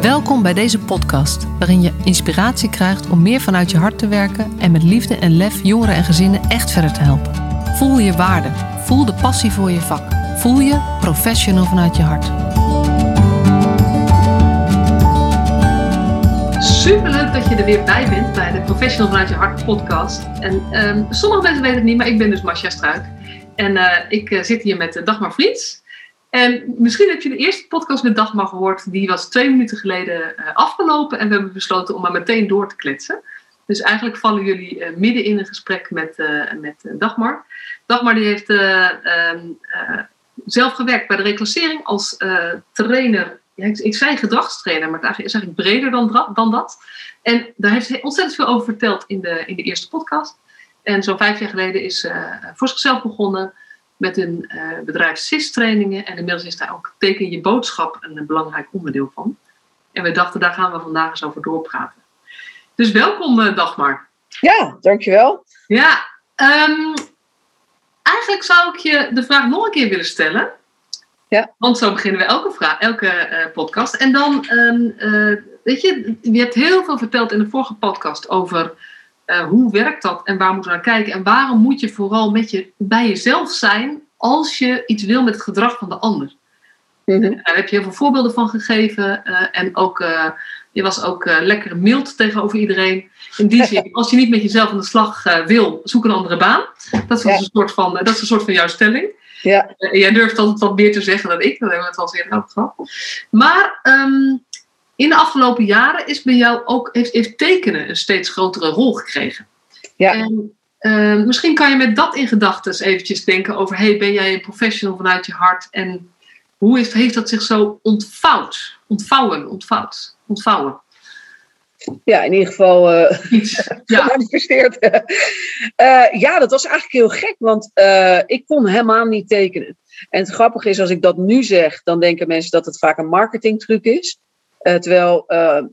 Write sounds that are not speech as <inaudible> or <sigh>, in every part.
Welkom bij deze podcast, waarin je inspiratie krijgt om meer vanuit je hart te werken en met liefde en lef jongeren en gezinnen echt verder te helpen. Voel je waarde, voel de passie voor je vak, voel je professional vanuit je hart. Superleuk dat je er weer bij bent bij de Professional vanuit je hart podcast. En um, sommige mensen weten het niet, maar ik ben dus Marcia Struik. En uh, ik uh, zit hier met uh, Dagmar Vliets. En misschien heb je de eerste podcast met Dagmar gehoord. Die was twee minuten geleden afgelopen. En we hebben besloten om maar meteen door te kletsen. Dus eigenlijk vallen jullie midden in een gesprek met, met Dagmar. Dagmar die heeft um, zelf gewerkt bij de reclassering als trainer ja, ik, ik, zei gedragstrainer, maar het is eigenlijk breder dan, dan dat. En daar heeft ze ontzettend veel over verteld in de, in de eerste podcast. En zo'n vijf jaar geleden is uh, voor zichzelf begonnen met een uh, bedrijf SIS-trainingen. En inmiddels is daar ook teken je boodschap een, belangrijk onderdeel van. En we dachten, daar gaan we vandaag eens over doorpraten. Dus welkom, uh, Dagmar. Ja, dankjewel. Ja, um, eigenlijk zou ik je de vraag nog een keer willen stellen. Ja. Want zo beginnen we elke, vraag, elke uh, podcast. En dan, um, uh, weet je, je hebt heel veel verteld in de vorige podcast over uh, hoe werkt dat en waar moeten we naar kijken. En waarom moet je vooral met je, bij jezelf zijn als je iets wil met het gedrag van de ander. Mm -hmm. Daar heb je heel veel voorbeelden van gegeven. en ook, je was ook lekker mild tegenover iedereen. In die <laughs> zin, als je niet met jezelf aan de slag wil, zoek een andere baan. Dat is, ja. een, soort van, dat is een soort van jouw stelling. Ja. Jij durft altijd wat meer te zeggen dan ik, daar hebben we het al eerder over gehad. Maar um, in de afgelopen jaren is bij jou ook, heeft, heeft tekenen een steeds grotere rol gekregen. Ja. En, uh, misschien kan je met dat in gedachten eventjes denken over, hey, ben jij een professional vanuit je hart en hoe heeft, heeft dat zich zo ontvouwd? Ontvouwen, ontvouwd, ontvouwen ja, in ieder geval uh, <laughs> ja. gemanifesteerd. uh, ja, dat was eigenlijk heel gek, want uh, ik kon helemaal niet tekenen. En het grappige is, als ik dat nu zeg, dan denken mensen dat het vaak een marketingtruc is. Terwijl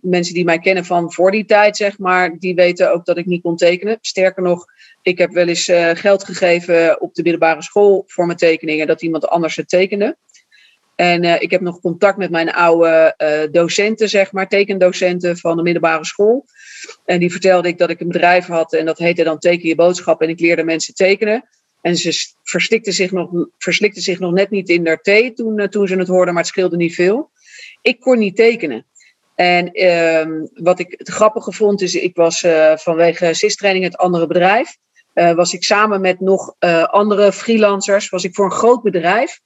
mensen die mij kennen van voor die tijd, zeg maar, die weten ook dat ik niet kon tekenen. Sterker nog, ik heb wel eens geld gegeven op de middelbare school voor mijn tekeningen, dat iemand anders het tekende. En ik heb nog contact met mijn oude docenten, zeg maar, tekendocenten van de middelbare school. En die vertelde ik dat ik een bedrijf had en dat heette dan Teken je boodschap. En ik leerde mensen tekenen. En ze verslikten zich nog, verslikten zich nog net niet in der thee toen, toen ze het hoorden, maar het scheelde niet veel. Ik kon niet tekenen. En ehm, wat ik het grappige vond, is ik was vanwege SIS-training het andere bedrijf. was ik samen met nog andere freelancers, was ik voor een groot bedrijf.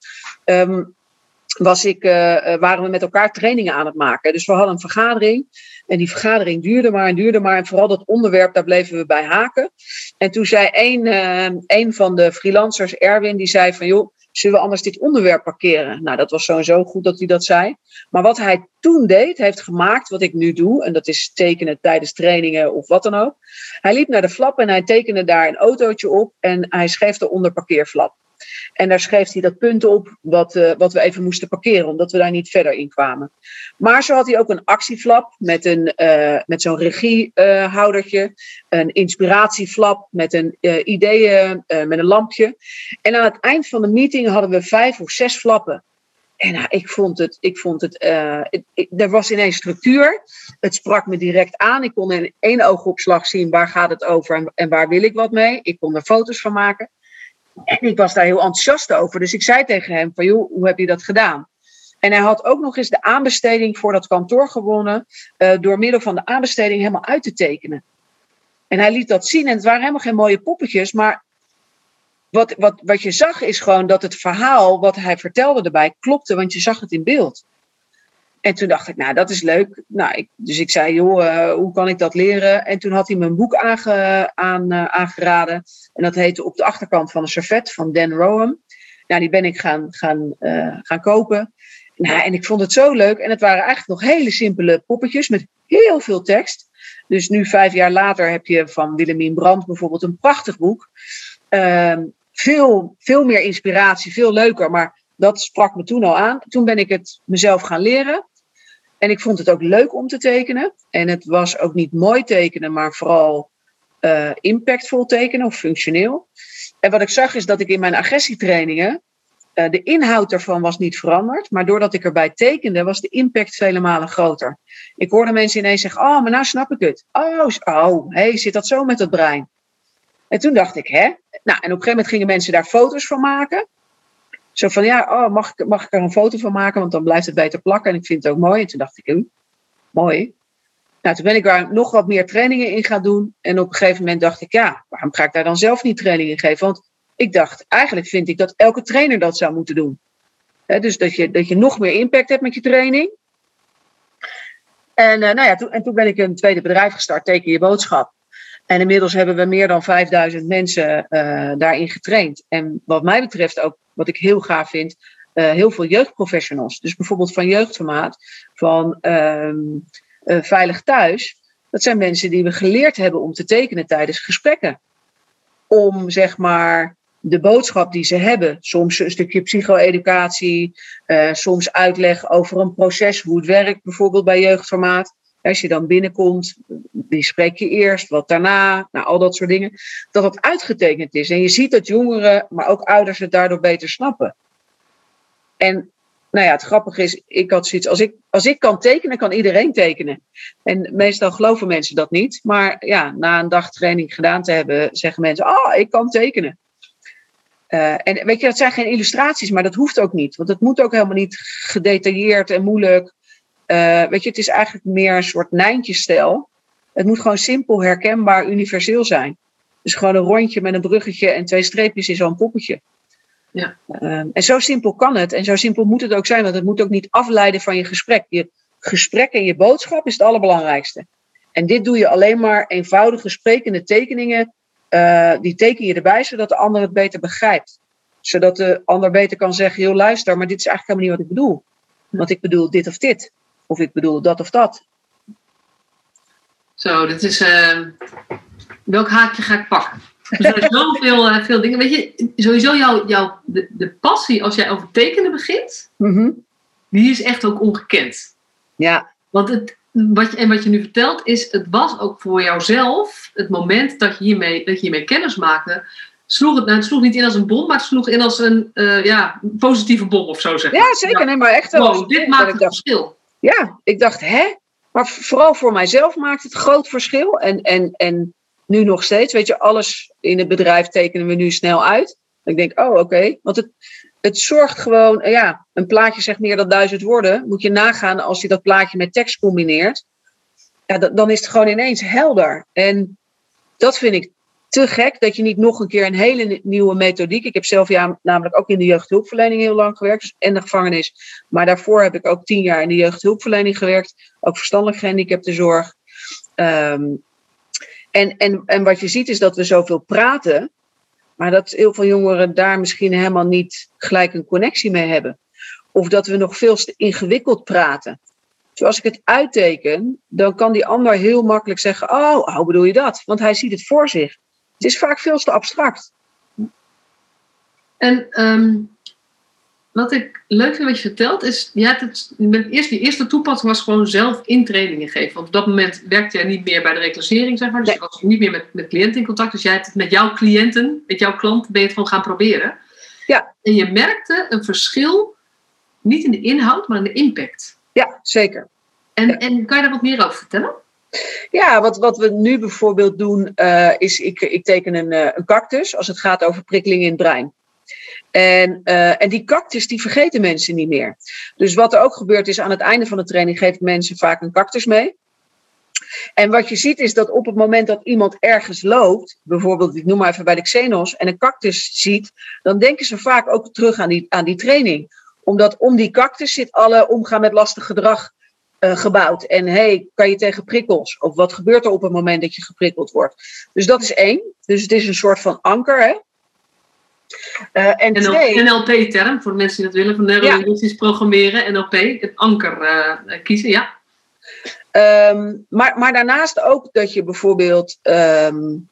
Um, was ik, waren we met elkaar trainingen aan het maken. Dus we hadden een vergadering. En die vergadering duurde maar en duurde maar. En vooral dat onderwerp, daar bleven we bij haken. En toen zei een, een van de freelancers, Erwin, die zei van joh, zullen we anders dit onderwerp parkeren? Nou, dat was sowieso goed dat hij dat zei. Maar wat hij toen deed, heeft gemaakt wat ik nu doe. En dat is tekenen tijdens trainingen of wat dan ook. Hij liep naar de flap en hij tekende daar een autootje op. En hij schreef eronder parkeerflap. En daar schreef hij dat punt op wat, uh, wat we even moesten parkeren, omdat we daar niet verder in kwamen. Maar zo had hij ook een actieflap met, een, uh, met zo'n regiehoudertje, uh, een inspiratieflap met een ideeën, met een lampje. En aan het eind van de meeting hadden we vijf of zes flappen. En nou, ik vond het, ik vond het, ik, er was ineens structuur. Het sprak me direct aan. Ik kon in één oogopslag zien waar gaat het over en, en waar wil ik wat mee. Ik kon er foto's van maken. En ik was daar heel enthousiast over. Dus ik zei tegen hem van, joh, hoe heb je dat gedaan? En hij had ook nog eens de aanbesteding voor dat kantoor gewonnen. Uh, door middel van de aanbesteding helemaal uit te tekenen. En hij liet dat zien. En het waren helemaal geen mooie poppetjes. Maar wat, wat, wat je zag is gewoon dat het verhaal wat hij vertelde erbij klopte. Want je zag het in beeld. En toen dacht ik, nou, dat is leuk. Nou, ik, dus ik zei, joh, uh, hoe kan ik dat leren? En toen had hij me een boek aange, aan, uh, aangeraden. En dat heette Op de achterkant van een servet van Dan Roham. Nou, die ben ik gaan, gaan, uh, gaan kopen. Nou, en ik vond het zo leuk. En het waren eigenlijk nog hele simpele poppetjes met heel veel tekst. Dus nu, vijf jaar later, heb je van Willemien Brandt bijvoorbeeld een prachtig boek. Ehm, veel, veel meer inspiratie, veel leuker. Maar dat sprak me toen al aan. Toen ben ik het mezelf gaan leren. En ik vond het ook leuk om te tekenen. En het was ook niet mooi tekenen, maar vooral uh, impactvol tekenen of functioneel. En wat ik zag is dat ik in mijn agressietrainingen Uh, de inhoud daarvan was niet veranderd, maar doordat ik erbij tekende, was de impact vele malen groter. Ik hoorde mensen ineens zeggen: Oh, maar nou snap ik het. Oh, oh hey, zit dat zo met het brein? En toen dacht ik: Hè? Nou, en op een gegeven moment gingen mensen daar foto's van maken. Zo van: Ja, oh, mag, ik, mag ik er een foto van maken? Want dan blijft het beter plakken en ik vind het ook mooi. En toen dacht ik: Mooi. Nou, toen ben ik daar nog wat meer trainingen in gaan doen. En op een gegeven moment dacht ik: Ja, waarom ga ik daar dan zelf niet training in geven? Want ik dacht, eigenlijk vind ik dat elke trainer dat zou moeten doen. dus dat je, dat je nog meer impact hebt met je training. En, uh, nou ja, toen, en toen ben ik een tweede bedrijf gestart, Teken Je Boodschap. En inmiddels hebben we meer dan 5000 mensen uh, daarin getraind. En wat mij betreft ook, wat ik heel gaaf vind, uh, heel veel jeugdprofessionals. Dus bijvoorbeeld van jeugdformaat, van ehm, Veilig Thuis. Dat zijn mensen die we geleerd hebben om te tekenen tijdens gesprekken. Om zeg maar de boodschap die ze hebben. Soms een stukje psycho-educatie, soms uitleg over een proces, hoe het werkt, bijvoorbeeld bij jeugdformaat. Als je dan binnenkomt, wie spreek je eerst, wat daarna, nou, al dat soort dingen. Dat het uitgetekend is. En je ziet dat jongeren, maar ook ouders het daardoor beter snappen. En nou ja, het grappige is, ik had zoiets, als ik, als ik kan tekenen, kan iedereen tekenen. En meestal geloven mensen dat niet. Maar ja, na een dag training gedaan te hebben, zeggen mensen, ah, oh, ik kan tekenen. Uh, en weet je, dat zijn geen illustraties, maar dat hoeft ook niet. Want het moet ook helemaal niet gedetailleerd en moeilijk. Uh, weet je, het is eigenlijk meer een soort nijntjesstijl. Het moet gewoon simpel, herkenbaar, universeel zijn. Dus gewoon een rondje met een bruggetje en twee streepjes is al een poppetje. Ja. Uh, en zo simpel kan het. En zo simpel moet het ook zijn, want het moet ook niet afleiden van je gesprek. Je gesprek en je boodschap is het allerbelangrijkste. En dit doe je alleen maar eenvoudige sprekende tekeningen uh, die teken je erbij, zodat de ander het beter begrijpt. Zodat de ander beter kan zeggen, joh luister, maar dit is eigenlijk helemaal niet wat ik bedoel. Want ik bedoel dit of dit. Of ik bedoel dat of dat. Zo, dit is... Uh, welk haakje ga ik pakken? Er zijn <laughs> zoveel uh, veel dingen. Weet je, sowieso jouw, jouw, de, de passie als jij over tekenen begint, mm die is echt ook ongekend. Ja. Want het, wat je, en wat je nu vertelt is, het was ook voor jouzelf het moment dat je hiermee, dat je hiermee kennis maakte. Sloeg het, nou, het sloeg niet in als een bom, maar het sloeg in als een uh, ja, positieve bom of zo zeg. Ja, zeker. Nee, maar echt wel. Wow, dit maakt het verschil. Ja, ik dacht, hè? Maar vooral voor mijzelf maakt het groot verschil. En, en, en nu nog steeds, weet je, alles in het bedrijf tekenen we nu snel uit. Ik denk, oh, oké. Want het, het zorgt gewoon, ja, een plaatje zegt meer dan duizend woorden. Moet je nagaan als je dat plaatje met tekst combineert. Ja, dan is het gewoon ineens helder. En dat vind ik te gek, dat je niet nog een keer een hele nieuwe methodiek. Ik heb zelf ja, namelijk ook in de jeugdhulpverlening heel lang gewerkt. Dus en de gevangenis. Maar daarvoor heb ik ook tien jaar in de jeugdhulpverlening gewerkt. Ook verstandelijk gehandicaptenzorg. Um, en, en, en wat je ziet is dat we zoveel praten. Maar dat heel veel jongeren daar misschien helemaal niet gelijk een connectie mee hebben. Of dat we nog veel te ingewikkeld praten. Zoals ik het uitteken, dan kan die ander heel makkelijk zeggen: Oh, hoe bedoel je dat? Want hij ziet het voor zich. Het is vaak veel te abstract. En um, wat ik leuk vind wat je vertelt, is, je hebt het, eerst, die eerste toepassing was gewoon zelf intrainingen geven. Want op dat moment werkte jij niet meer bij de reclassering, zeg maar. Dus je was niet meer met, met cliënten in contact. Dus jij hebt het met jouw cliënten, met jouw klant, ben je het gewoon gaan proberen. Ja. En je merkte een verschil, niet in de inhoud, maar in de impact. Ja, zeker. En, en kan je daar wat meer over vertellen? Ja, wat, wat we nu bijvoorbeeld doen, uh, is ik, ik teken een, uh, een cactus als het gaat over prikkelingen in het brein. En, uh, en die cactus, die vergeten mensen niet meer. Dus wat er ook gebeurt is, aan het einde van de training geeft mensen vaak een cactus mee. En wat je ziet is dat op het moment dat iemand ergens loopt, bijvoorbeeld, ik noem maar even bij de Xenos, en een cactus ziet, dan denken ze vaak ook terug aan die, aan die training. Omdat om die cactus zit alle omgaan met lastig gedrag uh, gebouwd. En hey, kan je tegen prikkels? Of wat gebeurt er op het moment dat je geprikkeld wordt? Dus dat is één. Dus het is een soort van anker. Hè? Uh, en twee, NLP-term, voor mensen die dat willen, van neurolinguistisch ja. programmeren, NLP, het anker uh, kiezen, ja. Um, maar, maar daarnaast ook dat je bijvoorbeeld um,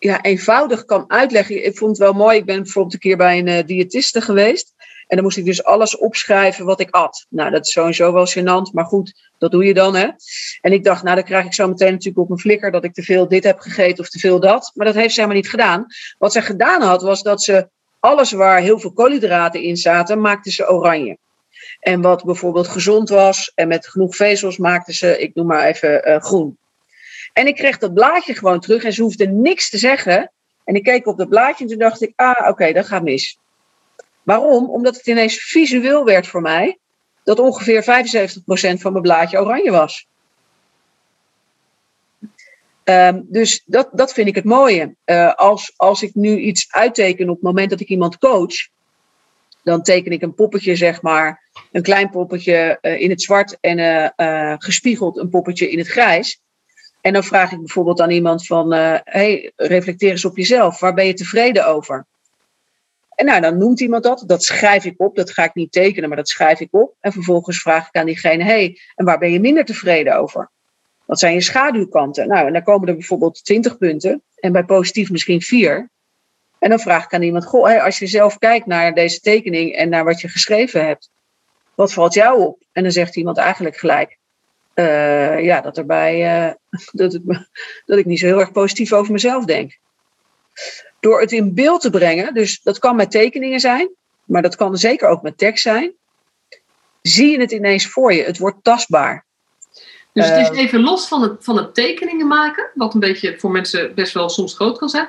ja, eenvoudig kan uitleggen. Ik vond het wel mooi, ik ben bijvoorbeeld een keer bij een uh, diëtiste geweest. En dan moest ik dus alles opschrijven wat ik at. Nou, dat is sowieso wel gênant, maar goed, dat doe je dan, hè. En ik dacht, nou, dan krijg ik zo meteen natuurlijk op mijn flikker dat ik te veel dit heb gegeten of te veel dat. Maar dat heeft ze helemaal niet gedaan. Wat ze gedaan had, was dat ze alles waar heel veel koolhydraten in zaten, maakten ze oranje. En wat bijvoorbeeld gezond was en met genoeg vezels maakten ze, ik noem maar even, uh, groen. En ik kreeg dat blaadje gewoon terug en ze hoefde niks te zeggen. En ik keek op dat blaadje en toen dacht ik, ah, oké, dat gaat mis. Waarom? Omdat het ineens visueel werd voor mij dat ongeveer 75% van mijn blaadje oranje was. Um, dus dat, dat vind ik het mooie. Uh, als, als ik nu iets uitteken op het moment dat ik iemand coach, dan teken ik een poppetje, zeg maar, een klein poppetje uh, in het zwart en uh, gespiegeld een poppetje in het grijs. En dan vraag ik bijvoorbeeld aan iemand van, hey, reflecteer eens op jezelf. Waar ben je tevreden over? En nou, dan noemt iemand dat. Dat schrijf ik op. Dat ga ik niet tekenen, maar dat schrijf ik op. En vervolgens vraag ik aan diegene: hey, en waar ben je minder tevreden over? Wat zijn je schaduwkanten? Nou, en dan komen er bijvoorbeeld 20 punten. En bij positief misschien vier. En dan vraag ik aan iemand: Goh, als je zelf kijkt naar deze tekening en naar wat je geschreven hebt, wat valt jou op? En dan zegt iemand eigenlijk gelijk: uh, ja, dat, erbij, uh, <laughs> dat, het, dat ik niet zo heel erg positief over mezelf denk door het in beeld te brengen, dus dat kan met tekeningen zijn, maar dat kan zeker ook met tekst zijn, zie je het ineens voor je. Het wordt tastbaar. Dus het is ehm, even los van het, van het tekeningen maken, wat een beetje voor mensen best wel soms groot kan zijn.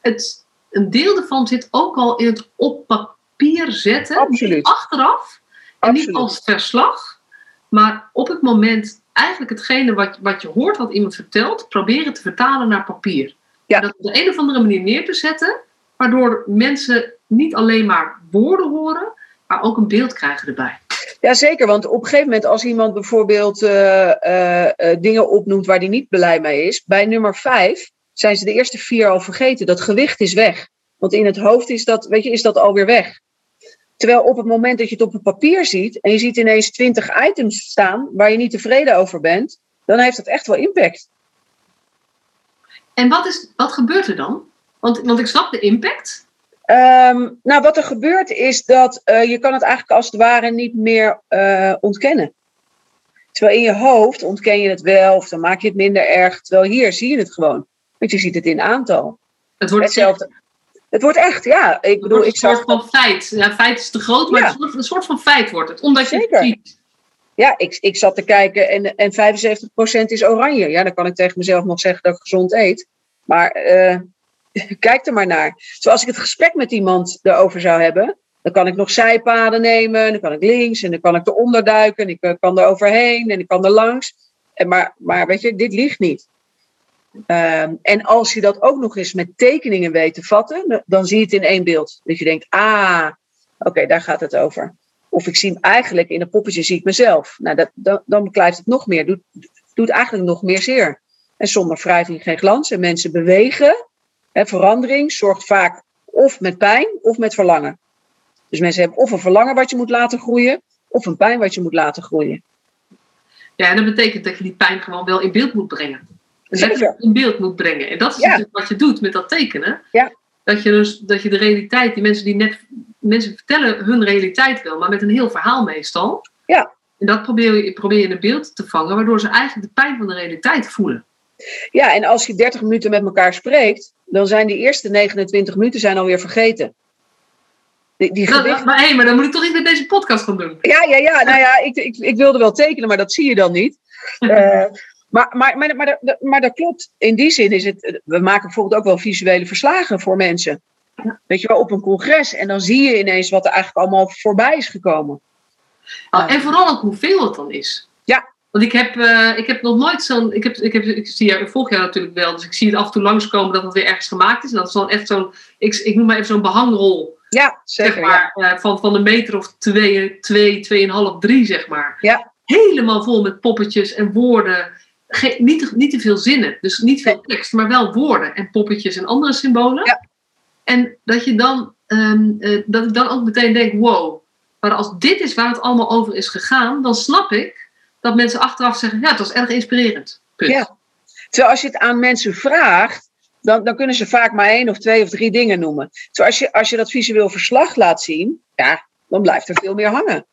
Het, een deel ervan zit ook al in het op papier zetten. Absoluut. Achteraf. En niet als verslag, maar op het moment eigenlijk hetgene wat, wat je hoort, wat iemand vertelt, proberen te vertalen naar papier. Ja. Dat op de een of andere manier neer te zetten, waardoor mensen niet alleen maar woorden horen, maar ook een beeld krijgen erbij. Jazeker, want op een gegeven moment als iemand bijvoorbeeld uh, uh, dingen opnoemt waar hij niet blij mee is, bij nummer vijf zijn ze de eerste vier al vergeten. Dat gewicht is weg. Want in het hoofd is dat, weet je, is dat alweer weg. Terwijl op het moment dat je het op het papier ziet en je ziet ineens twintig items staan waar je niet tevreden over bent, dan heeft dat echt wel impact. En wat, is, wat gebeurt er dan? Want, want ik snap de impact. Um, nou, wat er gebeurt is dat uh, je kan het eigenlijk als het ware niet meer uh, ontkennen. Terwijl in je hoofd ontken je het wel of dan maak je het minder erg. Terwijl hier zie je het gewoon. Want je ziet het in aantal. Het wordt hetzelfde. Het wordt echt, ja. Ik bedoel, ik zag. Een soort van feit. Ja, feit is te groot, maar ja. een soort van feit wordt het. Omdat je het ziet. Ja, ik, ik zat te kijken en, en 75% is oranje. Ja, dan kan ik tegen mezelf nog zeggen dat ik gezond eet. Maar uh, <laughs> kijk er maar naar. Zoals ik het gesprek met iemand erover zou hebben, dan kan ik nog zijpaden nemen, dan kan ik links en dan kan ik eronder duiken, en ik eh, kan er overheen en ik kan er langs. En maar, maar weet je, dit ligt niet. Um, en als je dat ook nog eens met tekeningen weet te vatten, dan zie je het in één beeld. Dat je denkt, ah, oké, daar gaat het over. Of ik zie hem eigenlijk in een poppetje zie ik mezelf. Nou, dat, dan, dan beklijft het nog meer. Doet, doet eigenlijk nog meer zeer. En zonder wrijving geen glans. En mensen bewegen. Hè, verandering zorgt vaak of met pijn of met verlangen. Dus mensen hebben of een verlangen wat je moet laten groeien, of een pijn wat je moet laten groeien. Ja, en dat betekent dat je die pijn gewoon wel in beeld moet brengen. Je het in beeld moet brengen. En dat is natuurlijk wat je doet met dat tekenen. Ja. Dat je dus dat je de realiteit, die mensen die net mensen vertellen hun realiteit wel, maar met een heel verhaal meestal. Ja. En dat probeer je, probeer je in een beeld te vangen, waardoor ze eigenlijk de pijn van de realiteit voelen. Ja, en als je 30 minuten met elkaar spreekt, dan zijn die eerste 29 minuten zijn alweer vergeten. Die, die nou, maar, hey, maar dan moet ik toch iets met deze podcast gaan doen. Ja, ja, ja. Nou ja, ik, ik, ik wilde wel tekenen, maar dat zie je dan niet. Uh, <laughs> maar, maar, maar, maar, maar, dat klopt. In die zin is het. We maken bijvoorbeeld ook wel visuele verslagen voor mensen. Weet je wel, op een congres. En dan zie je ineens wat er eigenlijk allemaal voorbij is gekomen. Oh, en vooral ook hoeveel het dan is. Ja, want ik heb, uh, ik heb nog nooit zo'n. Ik, heb, ik, heb, ik, zie, ik volg jou natuurlijk wel, dus ik zie het af en toe langskomen dat het weer ergens gemaakt is. En dat is dan echt zo'n. Ik, ik noem maar even zo'n behangrol. Ja, zeker. Zeg maar, ja. uh, van, van een meter of twee, twee, tweeënhalf, drie, zeg maar. Ja. Helemaal vol met poppetjes en woorden. Geen, niet, te, niet te veel zinnen, dus niet veel tekst, maar wel woorden en poppetjes en andere symbolen. Ja. En dat je dan, um, uh, dat ik dan ook meteen denk: wow, maar als dit is waar het allemaal over is gegaan, dan snap ik dat mensen achteraf zeggen, ja, het was erg inspirerend. Punt. Ja. Terwijl als je het aan mensen vraagt, dan, dan kunnen ze vaak maar één of twee of drie dingen noemen. Terwijl als je, als je dat visueel verslag laat zien, ja, dan blijft er veel meer hangen.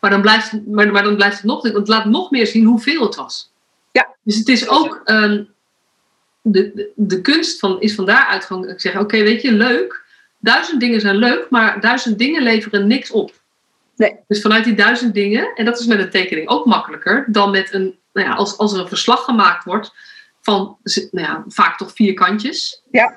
Maar dan blijft, maar, maar dan blijft het nog, het laat nog meer zien hoeveel het was. Ja. Dus het is ook, um, de, de, de, kunst van, is van daaruit gewoon, ik zeg, oké, weet je, leuk, duizend dingen zijn leuk, maar duizend dingen leveren niks op. Nee. Dus vanuit die duizend dingen, en dat is met een tekening ook makkelijker dan met een, nou ja, als, als er een verslag gemaakt wordt van nou ja, vaak toch vier kantjes. Ja.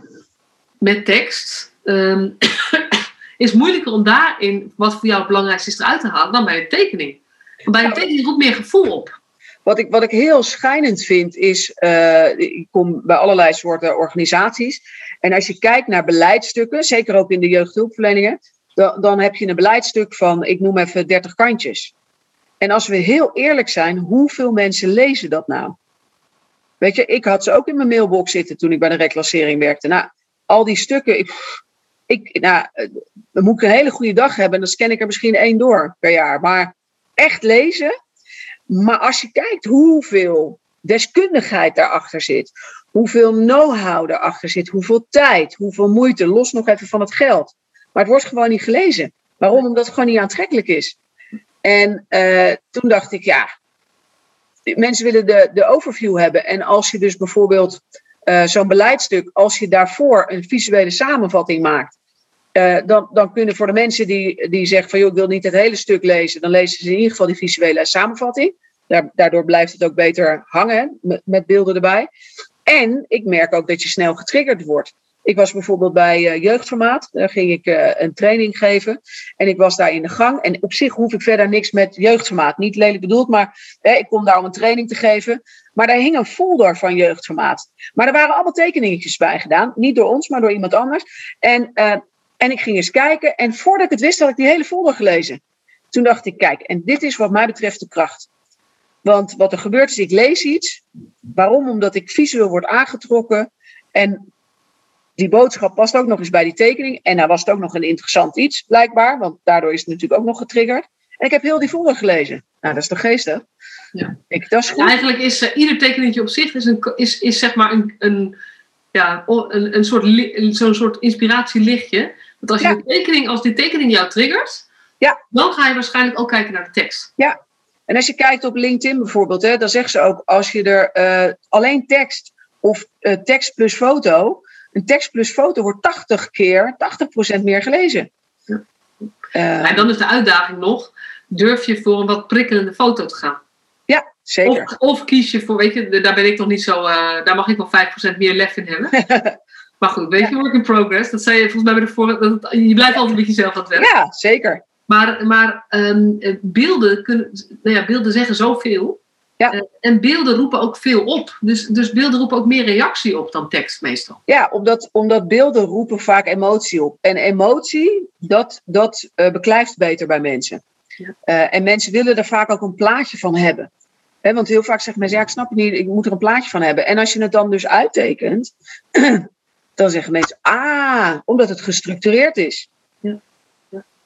Met tekst. Um, <coughs> is moeilijker om daarin wat voor jou het belangrijkste is eruit te halen dan bij een tekening. Want bij een tekening roept meer gevoel op. Wat ik, wat ik heel schijnend vind is, uh, ik kom bij allerlei soorten organisaties. En als je kijkt naar beleidsstukken, zeker ook in de jeugdhulpverleningen, dan, dan heb je een beleidstuk van, ik noem even 30 kantjes. En als we heel eerlijk zijn, hoeveel mensen lezen dat nou? Weet je, ik had ze ook in mijn mailbox zitten toen ik bij de reclassering werkte. Nou, al die stukken, ik, ik, nou, dan moet ik een hele goede dag hebben en dan scan ik er misschien één door per jaar. Maar echt lezen. Maar als je kijkt hoeveel deskundigheid daarachter zit, hoeveel know-how daarachter zit, hoeveel tijd, hoeveel moeite, los nog even van het geld. Maar het wordt gewoon niet gelezen. Waarom? Omdat het gewoon niet aantrekkelijk is. En uh, toen dacht ik, ja, mensen willen de, de overview hebben. En als je dus bijvoorbeeld uh, zo'n beleidstuk, als je daarvoor een visuele samenvatting maakt, uh, dan, dan kunnen voor de mensen die, die zeggen van joh, ik wil niet het hele stuk lezen, dan lezen ze in ieder geval die visuele samenvatting. daardoor blijft het ook beter hangen met, beelden erbij. En ik merk ook dat je snel getriggerd wordt. Ik was bijvoorbeeld bij uh, Jeugdformaat. Daar ging ik uh, een training geven. En ik was daar in de gang. En op zich hoef ik verder niks met Jeugdformaat. Niet lelijk bedoeld, maar hè, ik kom daar om een training te geven. Maar daar hing een folder van Jeugdformaat. Maar er waren allemaal tekeningetjes bij gedaan. Niet door ons, maar door iemand anders. En, en ik ging eens kijken. En voordat ik het wist, had ik die hele folder gelezen. Toen dacht ik, kijk, en dit is wat mij betreft de kracht. Want wat er gebeurt is, ik lees iets. Waarom? Omdat ik visueel word aangetrokken. En die boodschap past ook nog eens bij die tekening. En daar was het ook nog een interessant iets, blijkbaar. Want daardoor is het natuurlijk ook nog getriggerd. En ik heb heel die folder gelezen. Nou, dat is toch geestig? Ja. Ik, dat is goed. eigenlijk is uh, ieder tekeningetje op zich is, een, is, is zeg maar een, een, ja, een, een soort, zo'n soort inspiratielichtje. Want als, je ja. tekening, als die tekening jou triggert, ja. dan ga je waarschijnlijk ook kijken naar de tekst. Ja, en als je kijkt op LinkedIn bijvoorbeeld, hè, dan zeggen ze ook als je er uh, alleen tekst of uh, tekst plus foto, een tekst plus foto wordt 80 keer, 80% meer gelezen. Ja. Uh, en dan is de uitdaging nog, durf je voor een wat prikkelende foto te gaan? Ja, zeker. Of, of kies je voor, weet je, daar ben ik nog niet zo, daar mag ik nog 5% meer lef in hebben. <laughs> maar goed, weet je, work in progress. Dat zei je volgens mij bij de vorige, dat, je blijft altijd met jezelf aan het werk. Ja, zeker. Maar, maar um, beelden, kunnen, nou ja, beelden zeggen zoveel. Ja. Uh, en beelden roepen ook veel op. Dus, dus beelden roepen ook meer reactie op dan tekst meestal. Ja, omdat, omdat beelden roepen vaak emotie op. En emotie, dat, dat uh, beklijft beter bij mensen. Ja. Uh, en mensen willen er vaak ook een plaatje van hebben. He, want heel vaak zeggen mensen, ja, ik snap het niet, ik moet er een plaatje van hebben. En als je het dan dus uittekent, <clears throat> dan zeggen mensen, ah, omdat het gestructureerd is. Ja.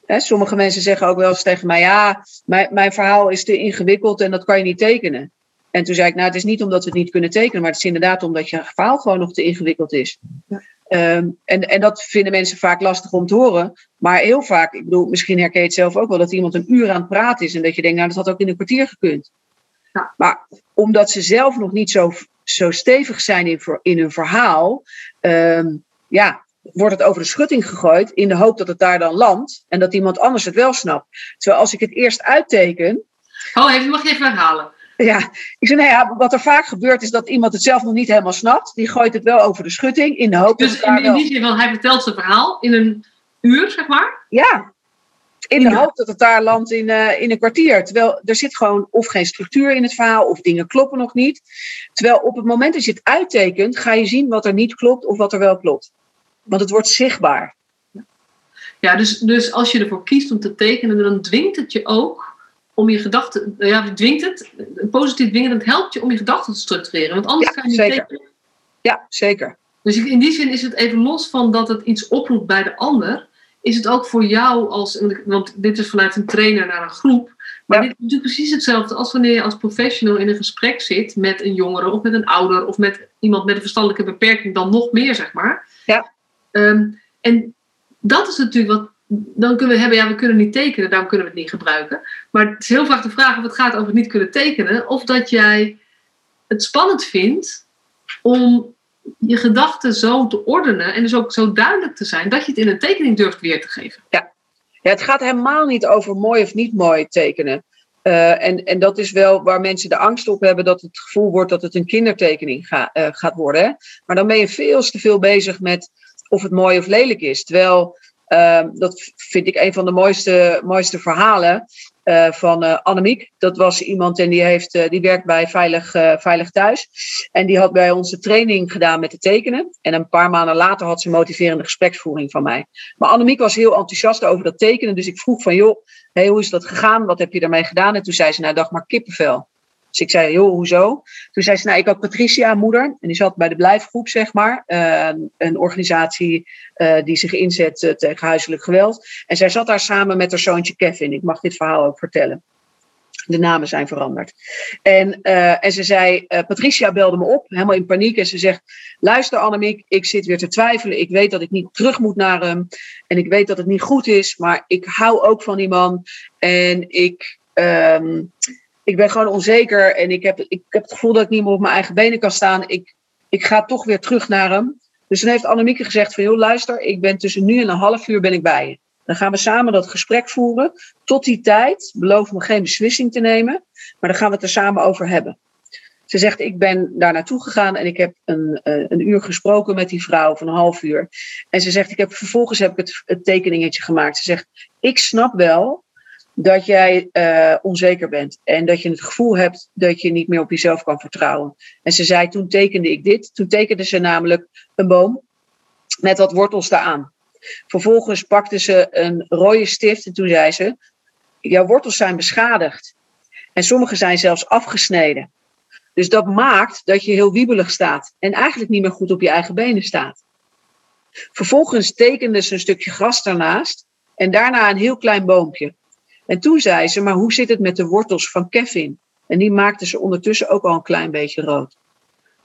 He, sommige mensen zeggen ook wel eens tegen mij: ja, mijn, mijn verhaal is te ingewikkeld en dat kan je niet tekenen. En toen zei ik: Nou, het is niet omdat we het niet kunnen tekenen, maar het is inderdaad omdat je verhaal gewoon nog te ingewikkeld is. Ja. Um, en, en dat vinden mensen vaak lastig om te horen. Maar heel vaak, ik bedoel, misschien herken je het zelf ook wel, dat iemand een uur aan het praten is en dat je denkt: Nou, dat had ook in een kwartier gekund. Ja. Maar omdat ze zelf nog niet zo, zo stevig zijn in, in hun verhaal, um, ja, wordt het over de schutting gegooid in de hoop dat het daar dan landt en dat iemand anders het wel snapt. Terwijl als ik het eerst uitteken. Oh, even, mag je even herhalen? Ja, ik zei, nou ja, wat er vaak gebeurt is dat iemand het zelf nog niet helemaal snapt. Die gooit het wel over de schutting in de hoop dus dat het daar in, in die zin, wel... hij vertelt zijn verhaal in een uur, zeg maar? Ja, in de hoop dat het daar landt in, uh, in een kwartier. Terwijl er zit gewoon of geen structuur in het verhaal, of dingen kloppen nog niet. Terwijl op het moment dat je het uittekent, ga je zien wat er niet klopt of wat er wel klopt. Want het wordt zichtbaar. Ja, dus, dus als je ervoor kiest om te tekenen, dan dwingt het je ook om je gedachten. Ja, dwingt het, positief dwingen, dat helpt je om je gedachten te structureren. Want anders ja, kan je niet zeker. tekenen. Ja, zeker. Dus in die zin is het even los van dat het iets oproept bij de ander. Is het ook voor jou als. Want dit is vanuit een trainer naar een groep. Maar Ja. dit is natuurlijk precies hetzelfde als wanneer je als professional in een gesprek zit met een jongere of met een ouder of met iemand met een verstandelijke beperking, dan nog meer, zeg maar. Ja. Ehm, en dat is natuurlijk wat. Dan kunnen we hebben, ja, we kunnen niet tekenen, daarom kunnen we het niet gebruiken. Maar het is heel vaak de vraag of het gaat over niet kunnen tekenen, of dat jij het spannend vindt om je gedachten zo te ordenen en dus ook zo duidelijk te zijn dat je het in een tekening durft weer te geven. Ja, ja het gaat helemaal niet over mooi of niet mooi tekenen. Uh, en, en dat is wel waar mensen de angst op hebben dat het gevoel wordt dat het een kindertekening ga, uh, gaat worden. Hè? Maar dan ben je veel te veel bezig met of het mooi of lelijk is. Terwijl uh, dat vind ik een van de mooiste, mooiste verhalen. Uh, van uh, Annemiek. Dat was iemand en die, heeft, uh, die werkt bij Veilig, Veilig Thuis. En die had bij ons de training gedaan met de tekenen. En een paar maanden later had ze motiverende gespreksvoering van mij. Maar Annemiek was heel enthousiast over dat tekenen. Dus ik vroeg van, joh, hoe is dat gegaan? Wat heb je daarmee gedaan? En toen zei ze, nou, dacht maar kippenvel. Dus ik zei, joh, hoezo? Toen zei ze, nou, ik had Patricia, moeder. En die zat bij de Blijfgroep, zeg maar. Uh, een organisatie uh, die zich inzet uh, tegen huiselijk geweld. En zij zat daar samen met haar zoontje Kevin. Ik mag dit verhaal ook vertellen. De namen zijn veranderd. En, en ze zei, Patricia belde me op, helemaal in paniek. En ze zegt, luister Annemiek, ik zit weer te twijfelen. Ik weet dat ik niet terug moet naar hem. En ik weet dat het niet goed is. Maar ik hou ook van die man. En ik... Um, ik ben gewoon onzeker en ik heb, ik heb het gevoel dat ik niet meer op mijn eigen benen kan staan. Ik, ik ga toch weer terug naar hem. Dus dan heeft Annemieke gezegd van, joh, luister, ik ben tussen nu en een half uur ben ik bij je. Dan gaan we samen dat gesprek voeren. Tot die tijd beloof me geen beslissing te nemen, maar dan gaan we het er samen over hebben. Ze zegt, ik ben daar naartoe gegaan en ik heb een, uh, een uur gesproken met die vrouw van een half uur. En ze zegt, ik heb, vervolgens heb ik het tekeningetje gemaakt. Ze zegt, ik snap wel dat jij uh, onzeker bent en dat je het gevoel hebt dat je niet meer op jezelf kan vertrouwen. En ze zei, toen tekende ik dit. Toen tekende ze namelijk een boom met wat wortels daaraan. Vervolgens pakte ze een rode stift en toen zei ze, jouw wortels zijn beschadigd. En sommige zijn zelfs afgesneden. Dus dat maakt dat je heel wiebelig staat en eigenlijk niet meer goed op je eigen benen staat. Vervolgens tekende ze een stukje gras daarnaast en daarna een heel klein boompje. En toen zei ze, maar hoe zit het met de wortels van Kevin? En die maakte ze ondertussen ook al een klein beetje rood.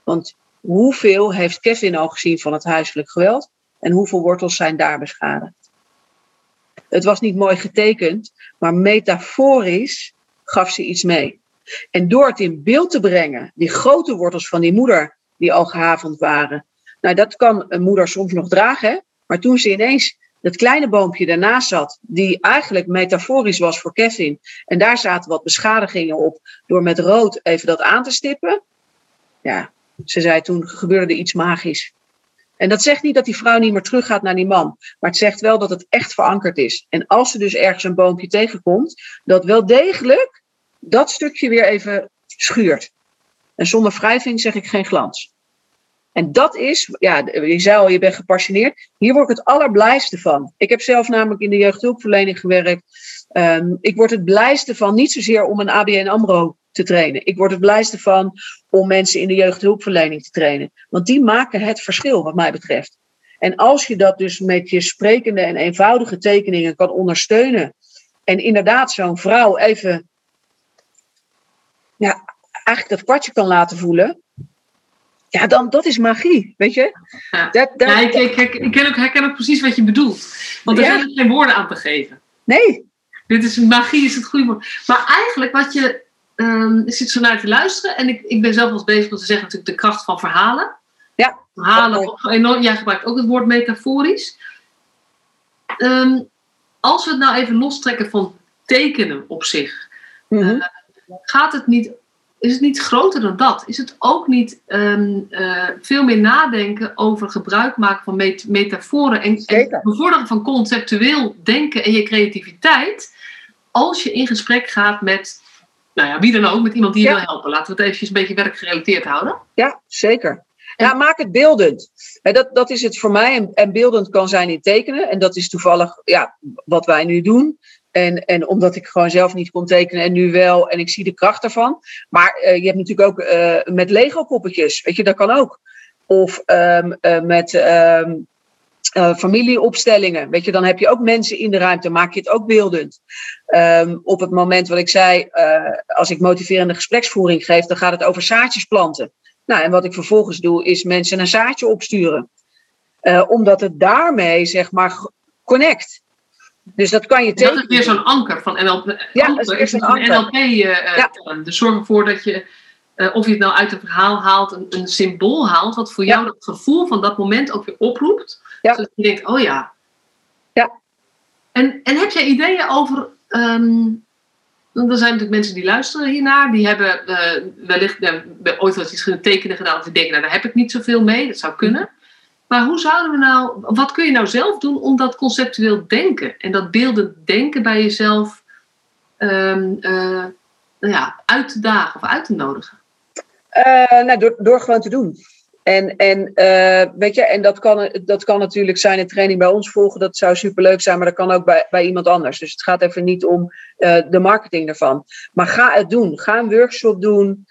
Want hoeveel heeft Kevin al gezien van het huiselijk geweld? En hoeveel wortels zijn daar beschadigd? Het was niet mooi getekend, maar metaforisch gaf ze iets mee. En door het in beeld te brengen, die grote wortels van die moeder die al gehavend waren. Nou, dat kan een moeder soms nog dragen, maar toen ze ineens dat kleine boompje daarnaast zat, die eigenlijk metaforisch was voor Kevin. En daar zaten wat beschadigingen op door met rood even dat aan te stippen. Ja, ze zei toen gebeurde iets magisch. En dat zegt niet dat die vrouw niet meer teruggaat naar die man. Maar het zegt wel dat het echt verankerd is. En als ze dus ergens een boompje tegenkomt, dat wel degelijk dat stukje weer even schuurt. En zonder wrijving zeg ik geen glans. En dat is, ja, je zei al, je bent gepassioneerd. Hier word ik het allerblijste van. Ik heb zelf namelijk in de jeugdhulpverlening gewerkt. Um, ik word het blijste van, niet zozeer om een ABN AMRO te trainen. Ik word het blijste van om mensen in de jeugdhulpverlening te trainen. Want die maken het verschil, wat mij betreft. En als je dat dus met je sprekende en eenvoudige tekeningen kan ondersteunen. En inderdaad zo'n vrouw even, ja, eigenlijk dat kwartje kan laten voelen. Ja, dan, dat is magie, weet je? Ja, dat, dat, ja ik, ik, ik, ik ken ook, herken ook precies wat je bedoelt. Want er ja. zijn geen woorden aan te geven. Nee. Dit is magie, is het goede woord. Maar eigenlijk wat je... Um, ik zit zo naar te luisteren. En ik, ik ben zelf wel eens bezig om te zeggen natuurlijk de kracht van verhalen. Ja. Verhalen, enorm, jij gebruikt ook het woord metaforisch. Um, als we het nou even lostrekken van tekenen op zich. Mm -hmm. uh, gaat het niet is het niet groter dan dat? Is het ook niet um, uh, veel meer nadenken over gebruik maken van met metaforen en, en bevorderen van conceptueel denken en je creativiteit als je in gesprek gaat met, nou ja, wie dan ook, met iemand die je ja. wil helpen? Laten we het even een beetje werkgerelateerd houden. Ja, zeker. Ja, maak het beeldend. Dat, dat is het voor mij. En, en beeldend kan zijn in tekenen. En dat is toevallig ja, wat wij nu doen. En, en omdat ik gewoon zelf niet kon tekenen en nu wel. En ik zie de kracht ervan. Maar uh, je hebt natuurlijk ook uh, met Lego poppetjes. Weet je, dat kan ook. Of um, uh, met um, familieopstellingen. Weet je, dan heb je ook mensen in de ruimte. Maak je het ook beeldend. Um, op het moment wat ik zei, als ik motiverende gespreksvoering geef, dan gaat het over zaadjes planten. Nou, en wat ik vervolgens doe, is mensen een zaadje opsturen. omdat het daarmee, zeg maar, connect. Dus dat kan je tekenen. Dat is weer zo'n anker van NLP. Ja, dat is weer zo'n anker. NLP uh, ja. Dus zorg ervoor dat je uh, of je het nou uit een verhaal haalt, een, een symbool haalt, wat voor jou het gevoel van dat moment ook weer oproept. Ja. Zodat je denkt, oh ja. Ja. En, en heb jij ideeën over. Um, er zijn natuurlijk mensen die luisteren hiernaar, die hebben uh, wellicht uh, ooit wel eens iets tekenen gedaan, of die denken, nou daar heb ik niet zoveel mee, dat zou kunnen. Maar hoe zouden we nou, wat kun je nou zelf doen om dat conceptueel denken en dat beeldend denken bij jezelf um, uh, nou ja, uit te dagen of uit te nodigen? Uh, nou, door, door gewoon te doen. En, en, uh, weet je, en dat, kan, dat kan natuurlijk zijn een training bij ons volgen. Dat zou superleuk zijn, maar dat kan ook bij, bij iemand anders. Dus het gaat even niet om de marketing ervan. Maar ga het doen. Ga een workshop doen.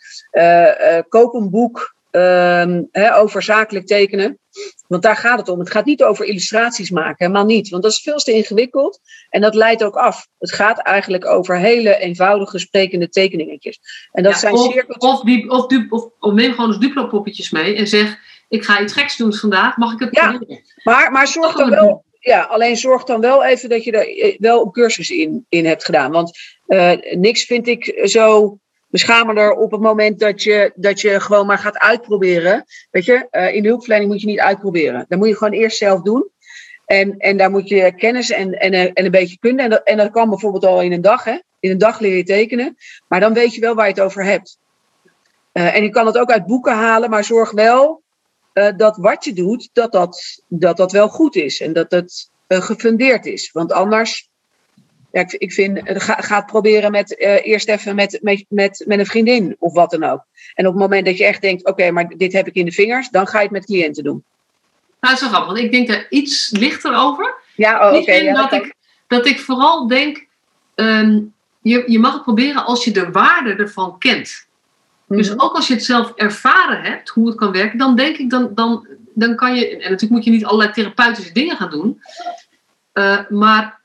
koop een boek ehm, over zakelijk tekenen. Want daar gaat het om. Het gaat niet over illustraties maken, helemaal niet. Want dat is veel te ingewikkeld en dat leidt ook af. Het gaat eigenlijk over hele eenvoudige sprekende tekeningetjes. En dat zijn of, of, of, of, of, neem gewoon eens duplo-poppetjes mee en zeg: Ik ga iets geks doen vandaag, mag ik het ja, Maar, maar zorg dan wel. Ja, alleen zorg dan wel even dat je er eh, wel een cursus in, in hebt gedaan. Want uh, niks vind ik zo beschamender op het moment dat je, dat je gewoon maar gaat uitproberen. Weet je, uh, in de hulpverlening moet je niet uitproberen. Dan moet je gewoon eerst zelf doen. En, en daar moet je kennis en, en, en een beetje kunnen. En dat, en dat kan bijvoorbeeld al in een dag. Hè? In een dag leer je tekenen. Maar dan weet je wel waar je het over hebt. Uh, en je kan het ook uit boeken halen, maar zorg wel dat wat je doet, dat dat, dat dat wel goed is. En dat het gefundeerd is. Want anders ja, ik, ik vind, ga, ga het proberen met uh, eerst even met, met, met, met een vriendin of wat dan ook. En op het moment dat je echt denkt, oké, maar dit heb ik in de vingers, dan ga je het met cliënten doen. Nou, dat is wel grappig, want ik denk er iets lichter over. Ja, oh, oké. ja, dat, ik, dat ik vooral denk, um, je, je mag het proberen als je de waarde ervan kent. Dus mhm. ook als je het zelf ervaren hebt, hoe het kan werken, dan denk ik, dan, dan, dan kan je, en natuurlijk moet je niet allerlei therapeutische dingen gaan doen, uh, maar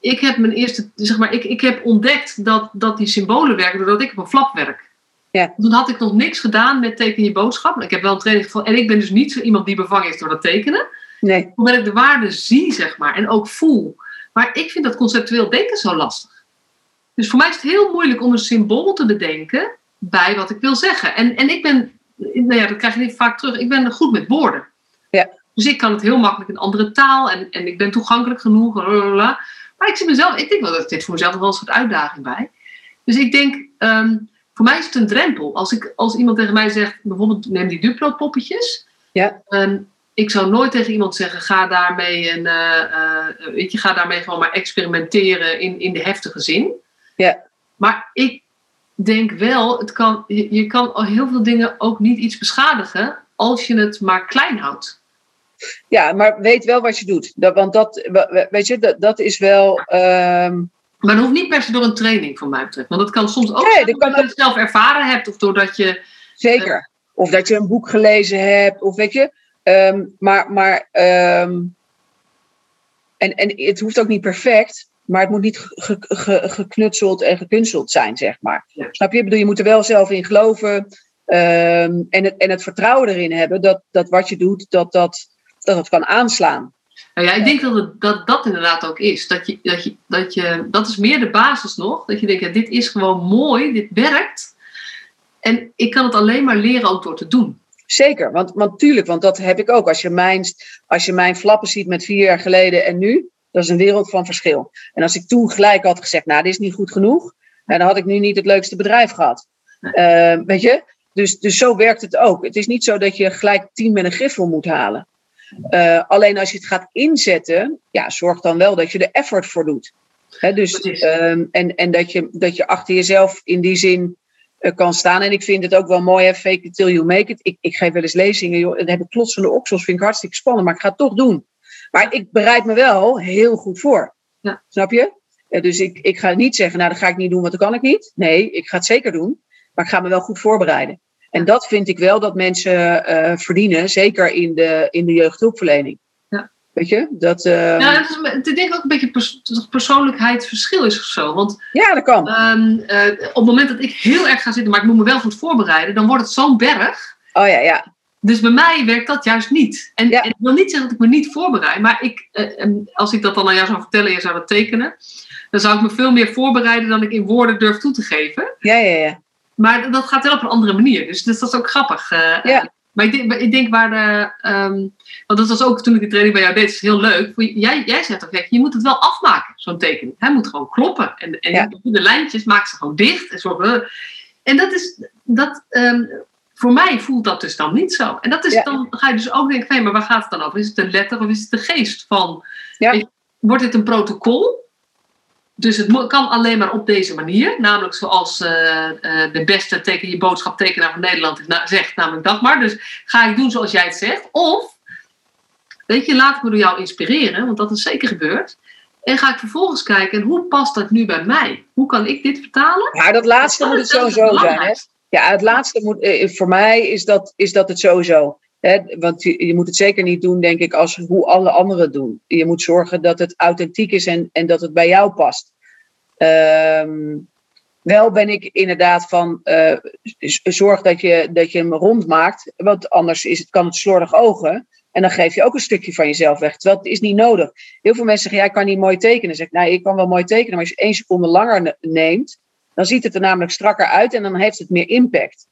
ik heb mijn eerste, zeg maar, ik, ik heb ontdekt dat, dat die symbolen werken doordat ik op een flap werk. Ja. Toen had ik nog niks gedaan met teken je boodschap. Ik heb wel een training gevonden. En ik ben dus niet zo iemand die bevangen is door dat tekenen. Nee. Hoewel ik de waarde zie, zeg maar, en ook voel. Maar ik vind dat conceptueel denken zo lastig. Dus voor mij is het heel moeilijk om een symbool te bedenken bij wat ik wil zeggen. En, en ik ben, nou ja, dat krijg je niet vaak terug, ik ben goed met woorden. Ja. Dus ik kan het heel makkelijk in andere taal en, en ik ben toegankelijk genoeg. Blablabla. Maar ik, zie mezelf, ik denk wel dat dit voor mezelf wel een soort uitdaging bij. Dus ik denk, um, voor mij is het een drempel. Als, ik, als iemand tegen mij zegt, bijvoorbeeld neem die Duplo-poppetjes. Ja. Um, ik zou nooit tegen iemand zeggen, ga daarmee, en, uh, uh, weet je, ga daarmee gewoon maar experimenteren in, in de heftige zin. Ja. Maar ik denk wel, het kan, je, je kan al heel veel dingen ook niet iets beschadigen als je het maar klein houdt. Ja, maar weet wel wat je doet. Dat, want dat, weet je, dat, dat is wel. Um... Maar dat hoeft niet per se door een training, van mij betreft. Want dat kan soms ook nee, zijn je het zelf ervaren hebt of doordat je. Zeker. Uh, of dat je een boek gelezen hebt, of weet je. Um, maar maar um, en, en het hoeft ook niet perfect, maar het moet niet ge, ge, geknutseld en gekunsteld zijn, zeg maar. Ja. Snap je? Ik bedoel, je moet er wel zelf in geloven. Um, en, het, en het vertrouwen erin hebben dat, dat wat je doet, dat dat dat het kan aanslaan. Nou ja, ik denk dat, het, dat dat inderdaad ook is. Dat, je, dat, je, dat, je, dat is meer de basis nog. Dat je denkt, ja, dit is gewoon mooi, dit werkt. En ik kan het alleen maar leren ook door te doen. Zeker, want, want tuurlijk, want dat heb ik ook. Als je, mijn, als je mijn flappen ziet met vier jaar geleden en nu, dat is een wereld van verschil. En als ik toen gelijk had gezegd, nou, dit is niet goed genoeg, dan had ik nu niet het leukste bedrijf gehad. Uh, weet je? Dus, dus zo werkt het ook. Het is niet zo dat je gelijk tien met een griffel moet halen. Uh, alleen als je het gaat inzetten, ja, zorg dan wel dat je er effort voor doet. He, dus, um, en en dat, je, dat je achter jezelf in die zin uh, kan staan. En ik vind het ook wel mooi, hè, fake it till you make it. Ik, ik geef wel eens lezingen, joh, dan heb ik klotsende oksels, vind ik hartstikke spannend, maar ik ga het toch doen. Maar ik bereid me wel heel goed voor. Ja. Snap je? Uh, dus ik, ik ga niet zeggen, nou, dat ga ik niet doen, want dat kan ik niet. Nee, ik ga het zeker doen, maar ik ga me wel goed voorbereiden. En dat vind ik wel dat mensen uh, verdienen, zeker in de, in de jeugdhulpverlening. Ja. Weet je? Dat, uh, ja, dat is, ik denk ook een beetje pers persoonlijkheidsverschil is of zo. Want, ja, dat kan. Um, uh, op het moment dat ik heel erg ga zitten, maar ik moet me wel goed voorbereiden, dan wordt het zo'n berg. Oh ja, ja. Dus bij mij werkt dat juist niet. En, ja. en ik wil niet zeggen dat ik me niet voorbereid, maar ik, als ik dat dan aan jou zou vertellen en je zou dat tekenen, dan zou ik me veel meer voorbereiden dan ik in woorden durf toe te geven. Ja, ja, ja. Maar dat gaat wel op een andere manier. Dus, dus dat is ook grappig. Uh, ja. Maar ik denk, ik denk waar de. Um, want dat was ook toen ik de training bij jou deed, is heel leuk. Jij, jij zegt ook, je moet het wel afmaken, zo'n tekening. Hij moet gewoon kloppen. En, en de lijntjes maak ze gewoon dicht. En, zo, en dat is. Dat, um, voor mij voelt dat dus dan niet zo. En dat is dan ga je dus ook denken: hey, maar waar gaat het dan over? Is het de letter of is het de geest van? Ja. Wordt dit een protocol? Dus het kan alleen maar op deze manier. Namelijk zoals uh, uh, de beste teken je boodschap tekenaar van Nederland zegt, namelijk dat maar. Dus ga ik doen zoals jij het zegt. Of, weet je, laat ik me door jou inspireren, want dat is zeker gebeurd. En ga ik vervolgens kijken, hoe past dat nu bij mij? Hoe kan ik dit vertalen? Ja, dat laatste moet het sowieso zijn. Hè? Ja, het laatste moet, eh, voor mij is dat, is dat het sowieso. Want je, moet het zeker niet doen, denk ik, als hoe alle anderen doen. Je moet zorgen dat het authentiek is en, en dat het bij jou past. Ehm, wel ben ik inderdaad van uh, zorg dat je, dat je hem rond maakt, want anders is het, kan het slordig ogen. En dan geef je ook een stukje van jezelf weg. Terwijl het is niet nodig. Heel veel mensen zeggen, jij kan niet mooi tekenen. Zeg nou, ik kan wel mooi tekenen, maar als je één seconde langer neemt, dan ziet het er namelijk strakker uit en dan heeft het meer impact.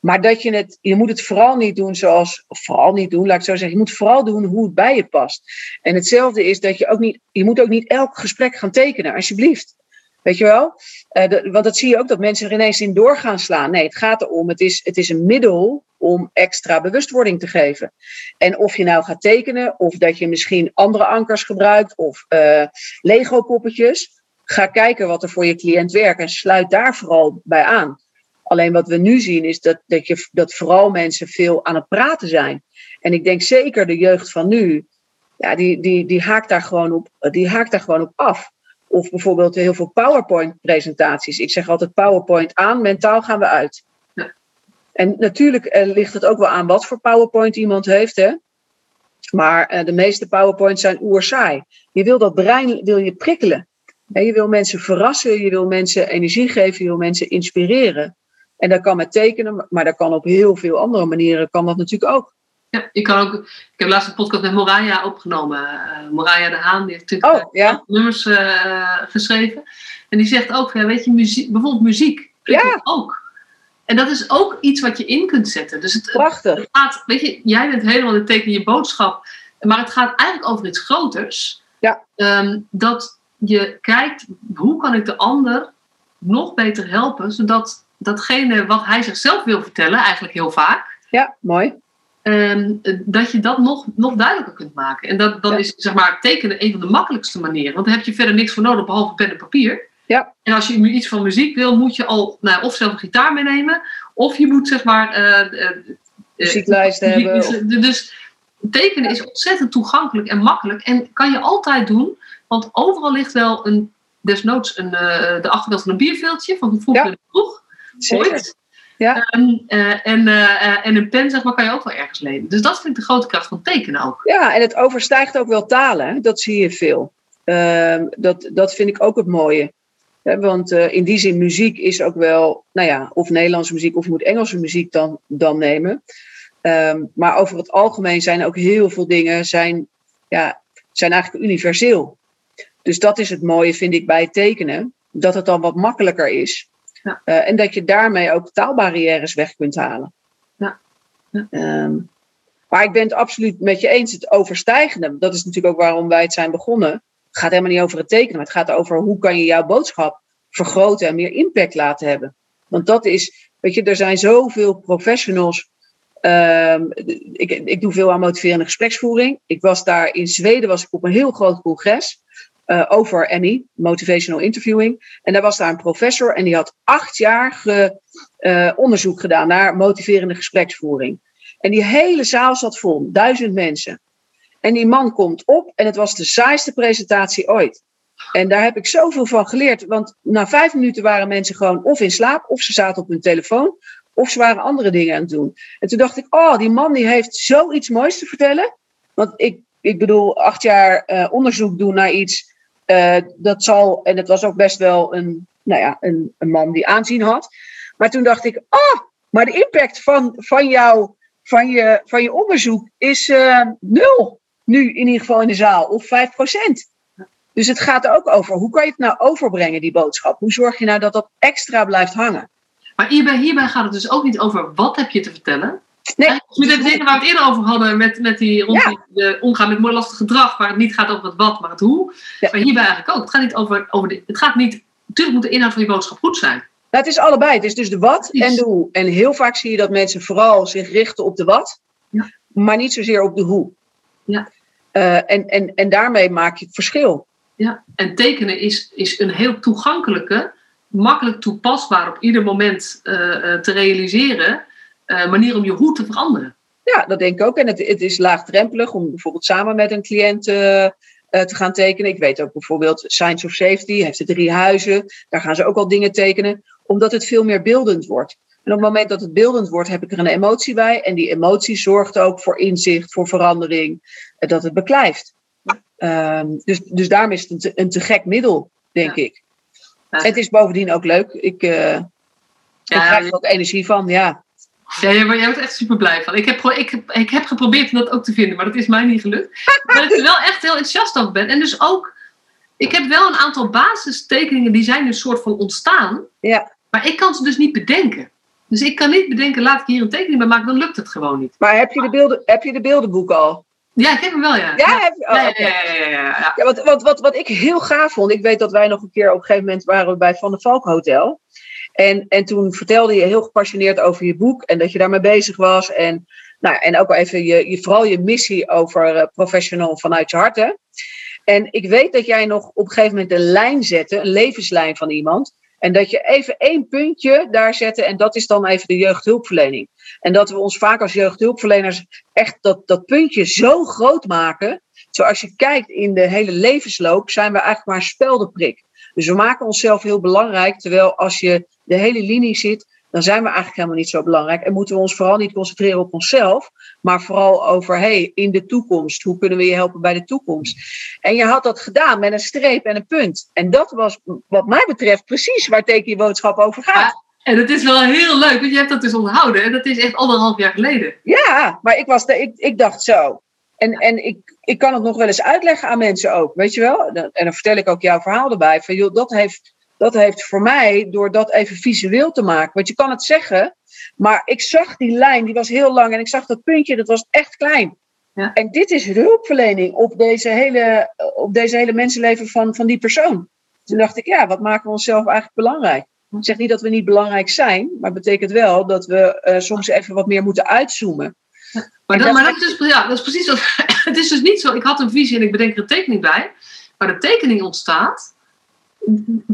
Maar dat je het, je moet het vooral niet doen zoals, vooral niet doen, laat ik zo zeggen, je moet vooral doen hoe het bij je past. En hetzelfde is dat je ook niet, je moet ook niet elk gesprek gaan tekenen, alsjeblieft. Weet je wel? Uh, want dat zie je ook dat mensen er ineens in door gaan slaan. Nee, het gaat erom, het is, het is een middel om extra bewustwording te geven. En of je nou gaat tekenen, of dat je misschien andere ankers gebruikt, of uh, Lego-poppetjes. Ga kijken wat er voor je cliënt werkt en sluit daar vooral bij aan. Alleen wat we nu zien is dat, dat, je, dat vooral mensen veel aan het praten zijn. En ik denk zeker de jeugd van nu, ja, die, die, die, haakt, daar gewoon op, die haakt daar gewoon op af. Of bijvoorbeeld heel veel PowerPoint-presentaties. Ik zeg altijd PowerPoint aan, mentaal gaan we uit. Ja. En natuurlijk eh, ligt het ook wel aan wat voor PowerPoint iemand heeft. Hè? Maar eh, de meeste PowerPoints zijn oerzaai. Je wil dat brein wil je prikkelen. je wil mensen verrassen, je wil mensen energie geven, je wil mensen inspireren. En dat kan met tekenen, maar dat kan op heel veel andere manieren kan dat natuurlijk ook. Ja, je kan ook, ik heb laatst een podcast met Moraya opgenomen. Uh, Moraya de Haan, die heeft natuurlijk oh, ja. nummers uh, geschreven. En die zegt ook, ja, weet je, muziek, bijvoorbeeld muziek, ja. ook. En dat is ook iets wat je in kunt zetten. Dus het, Prachtig. Het gaat, weet je, jij bent helemaal de teken je boodschap. Maar het gaat eigenlijk over iets groters. Ja. Um, dat je kijkt, hoe kan ik de ander nog beter helpen, zodat datgene wat hij zichzelf wil vertellen, eigenlijk heel vaak. Ja, mooi Ehm, dat je dat nog, nog duidelijker kunt maken. En dat, dan is zeg maar, tekenen een van de makkelijkste manieren. Want daar heb je verder niks voor nodig behalve pen en papier. Ja. En als je iets van muziek wil, moet je al nou, of zelf een gitaar meenemen, of je moet zeg maar. Uh, uh, Muzieklijsten hebben. Dus, dus tekenen is ontzettend toegankelijk en makkelijk. En kan je altijd doen, want overal ligt wel een, desnoods een, de achterkant van een bierveeltje van vroeger ja. de Ja. Ehm, eh, en, uh, en een pen, zeg maar, kan je ook wel ergens lenen. Dus dat vind ik de grote kracht van tekenen ook. Ja, en het overstijgt ook wel talen. Dat zie je veel. Ehm, dat, dat vind ik ook het mooie. want in die zin, muziek is ook wel, nou ja, of Nederlandse muziek of je moet Engelse muziek dan, dan nemen. Ehm, maar over het algemeen zijn ook heel veel dingen zijn, ja, zijn eigenlijk universeel. Dus dat is het mooie, vind ik, bij tekenen. Dat het dan wat makkelijker is. Ja. Uh, en dat je daarmee ook taalbarrières weg kunt halen. Ja. ja. Um, maar ik ben het absoluut met je eens, het overstijgende. Dat is natuurlijk ook waarom wij het zijn begonnen. Het gaat helemaal niet over het tekenen, maar het gaat over hoe kan je jouw boodschap vergroten en meer impact laten hebben. Want dat is, weet je, er zijn zoveel professionals. Um, ik, ik doe veel aan motiverende gespreksvoering. Ik was daar in Zweden was ik op een heel groot congres uh, over MI, Motivational Interviewing. En daar was daar een professor en die had acht jaar ge, uh, onderzoek gedaan naar motiverende gespreksvoering. En die hele zaal zat vol, duizend mensen. En die man komt op en het was de saaiste presentatie ooit. En daar heb ik zoveel van geleerd, want na vijf minuten waren mensen gewoon of in slaap, of ze zaten op hun telefoon, of ze waren andere dingen aan het doen. En toen dacht ik, oh, die man die heeft zoiets moois te vertellen. Want ik, ik bedoel, acht jaar uh, onderzoek doen naar iets uh, dat zal, en het was ook best wel een, nou ja, een, een man die aanzien had. Maar toen dacht ik, oh, maar de impact van, van, jou, van, je, van je onderzoek is uh, nul. Nu in ieder geval in de zaal, of 5%. Dus het gaat er ook over, hoe kan je het nou overbrengen, die boodschap? Hoe zorg je nou dat dat extra blijft hangen? Maar hierbij, hierbij gaat het dus ook niet over wat heb je te vertellen. Nee. Met de dingen waar we het eerder over hadden, met, met die, rond de omgaan met mooi lastig gedrag, waar het niet gaat over het wat, maar het hoe. Maar hierbij eigenlijk ook. Het gaat niet over, over de, het gaat niet, natuurlijk moet de inhoud van je boodschap goed zijn. Nou, het is allebei. Het is dus de wat en de hoe. En heel vaak zie je dat mensen vooral zich richten op de wat, ja. maar niet zozeer op de hoe. Ja. Uh, en, en, en daarmee maak je het verschil. Ja, en tekenen is, is een heel toegankelijke, makkelijk toepasbaar op ieder moment uh, te realiseren manier om je hoe te veranderen. Ja, dat denk ik ook. En het, het is laagdrempelig om bijvoorbeeld samen met een cliënt te gaan tekenen. Ik weet ook bijvoorbeeld Science of Safety heeft de drie huizen. Daar gaan ze ook al dingen tekenen, omdat het veel meer beeldend wordt. En op het moment dat het beeldend wordt, heb ik er een emotie bij. En die emotie zorgt ook voor inzicht, voor verandering, dat het beklijft. Ehm, dus, dus daarom is het een te, een te gek middel, denk ik. Het is bovendien ook leuk. Ik, uh, ja, ik krijg er ook energie van, ja. Ja, maar jij wordt echt super blij van. Ik heb, ik, ik heb geprobeerd om dat ook te vinden, maar dat is mij niet gelukt. <laughs> maar ik er wel echt heel enthousiast over ben. En dus ook, ik heb wel een aantal basistekeningen die zijn dus soort van ontstaan. Ja. Maar ik kan ze dus niet bedenken. Dus ik kan niet bedenken, laat ik hier een tekening bij maken, dan lukt het gewoon niet. Maar heb je de, beelden, heb je de beeldenboek al? Ja, ik heb hem wel, ja. Ja, heb je, oh, ja, ja, ja, ja, ja, wat, wat, wat, wat ik heel gaaf vond, ik weet dat wij nog een keer op een gegeven moment waren bij Van der Valk Hotel. En, en toen vertelde je heel gepassioneerd over je boek en dat je daarmee bezig was. En, nou, en ook even je, je, vooral je missie over uh, professional vanuit je hart. Hè? En ik weet dat jij nog op een gegeven moment een lijn zette, een levenslijn van iemand. En dat je even één puntje daar zette en dat is dan even de jeugdhulpverlening. En dat we ons vaak als jeugdhulpverleners echt dat, dat puntje zo groot maken. Zoals je kijkt in de hele levensloop zijn we eigenlijk maar een speldenprik. Dus we maken onszelf heel belangrijk, terwijl als je de hele linie zit, dan zijn we eigenlijk helemaal niet zo belangrijk. En moeten we ons vooral niet concentreren op onszelf, maar vooral over, hey, in de toekomst, hoe kunnen we je helpen bij de toekomst? En je had dat gedaan met een streep en een punt. En dat was, wat mij betreft, precies waar teken je boodschap over gaat. en het is wel heel leuk, want je hebt dat dus onthouden. En dat is echt anderhalf jaar geleden. Ja, maar ik, was de, ik, ik dacht zo. En, en ik, ik kan het nog wel eens uitleggen aan mensen ook, weet je wel? En dan vertel ik ook jouw verhaal erbij. Van, joh, dat heeft dat heeft voor mij, door dat even visueel te maken. Want je kan het zeggen, maar ik zag die lijn, die was heel lang. En ik zag dat puntje, dat was echt klein. Ja. En dit is hulpverlening op deze hele, op deze hele mensenleven van, van die persoon. Toen dacht ik, ja, wat maken we onszelf eigenlijk belangrijk? Ik zeg niet dat we niet belangrijk zijn, maar het betekent wel dat we uh, soms even wat meer moeten uitzoomen. Maar, dat, maar dat, is, ja, dat is precies wat. <laughs> Het is dus niet zo, ik had een visie en ik bedenk er een tekening bij. Maar de tekening ontstaat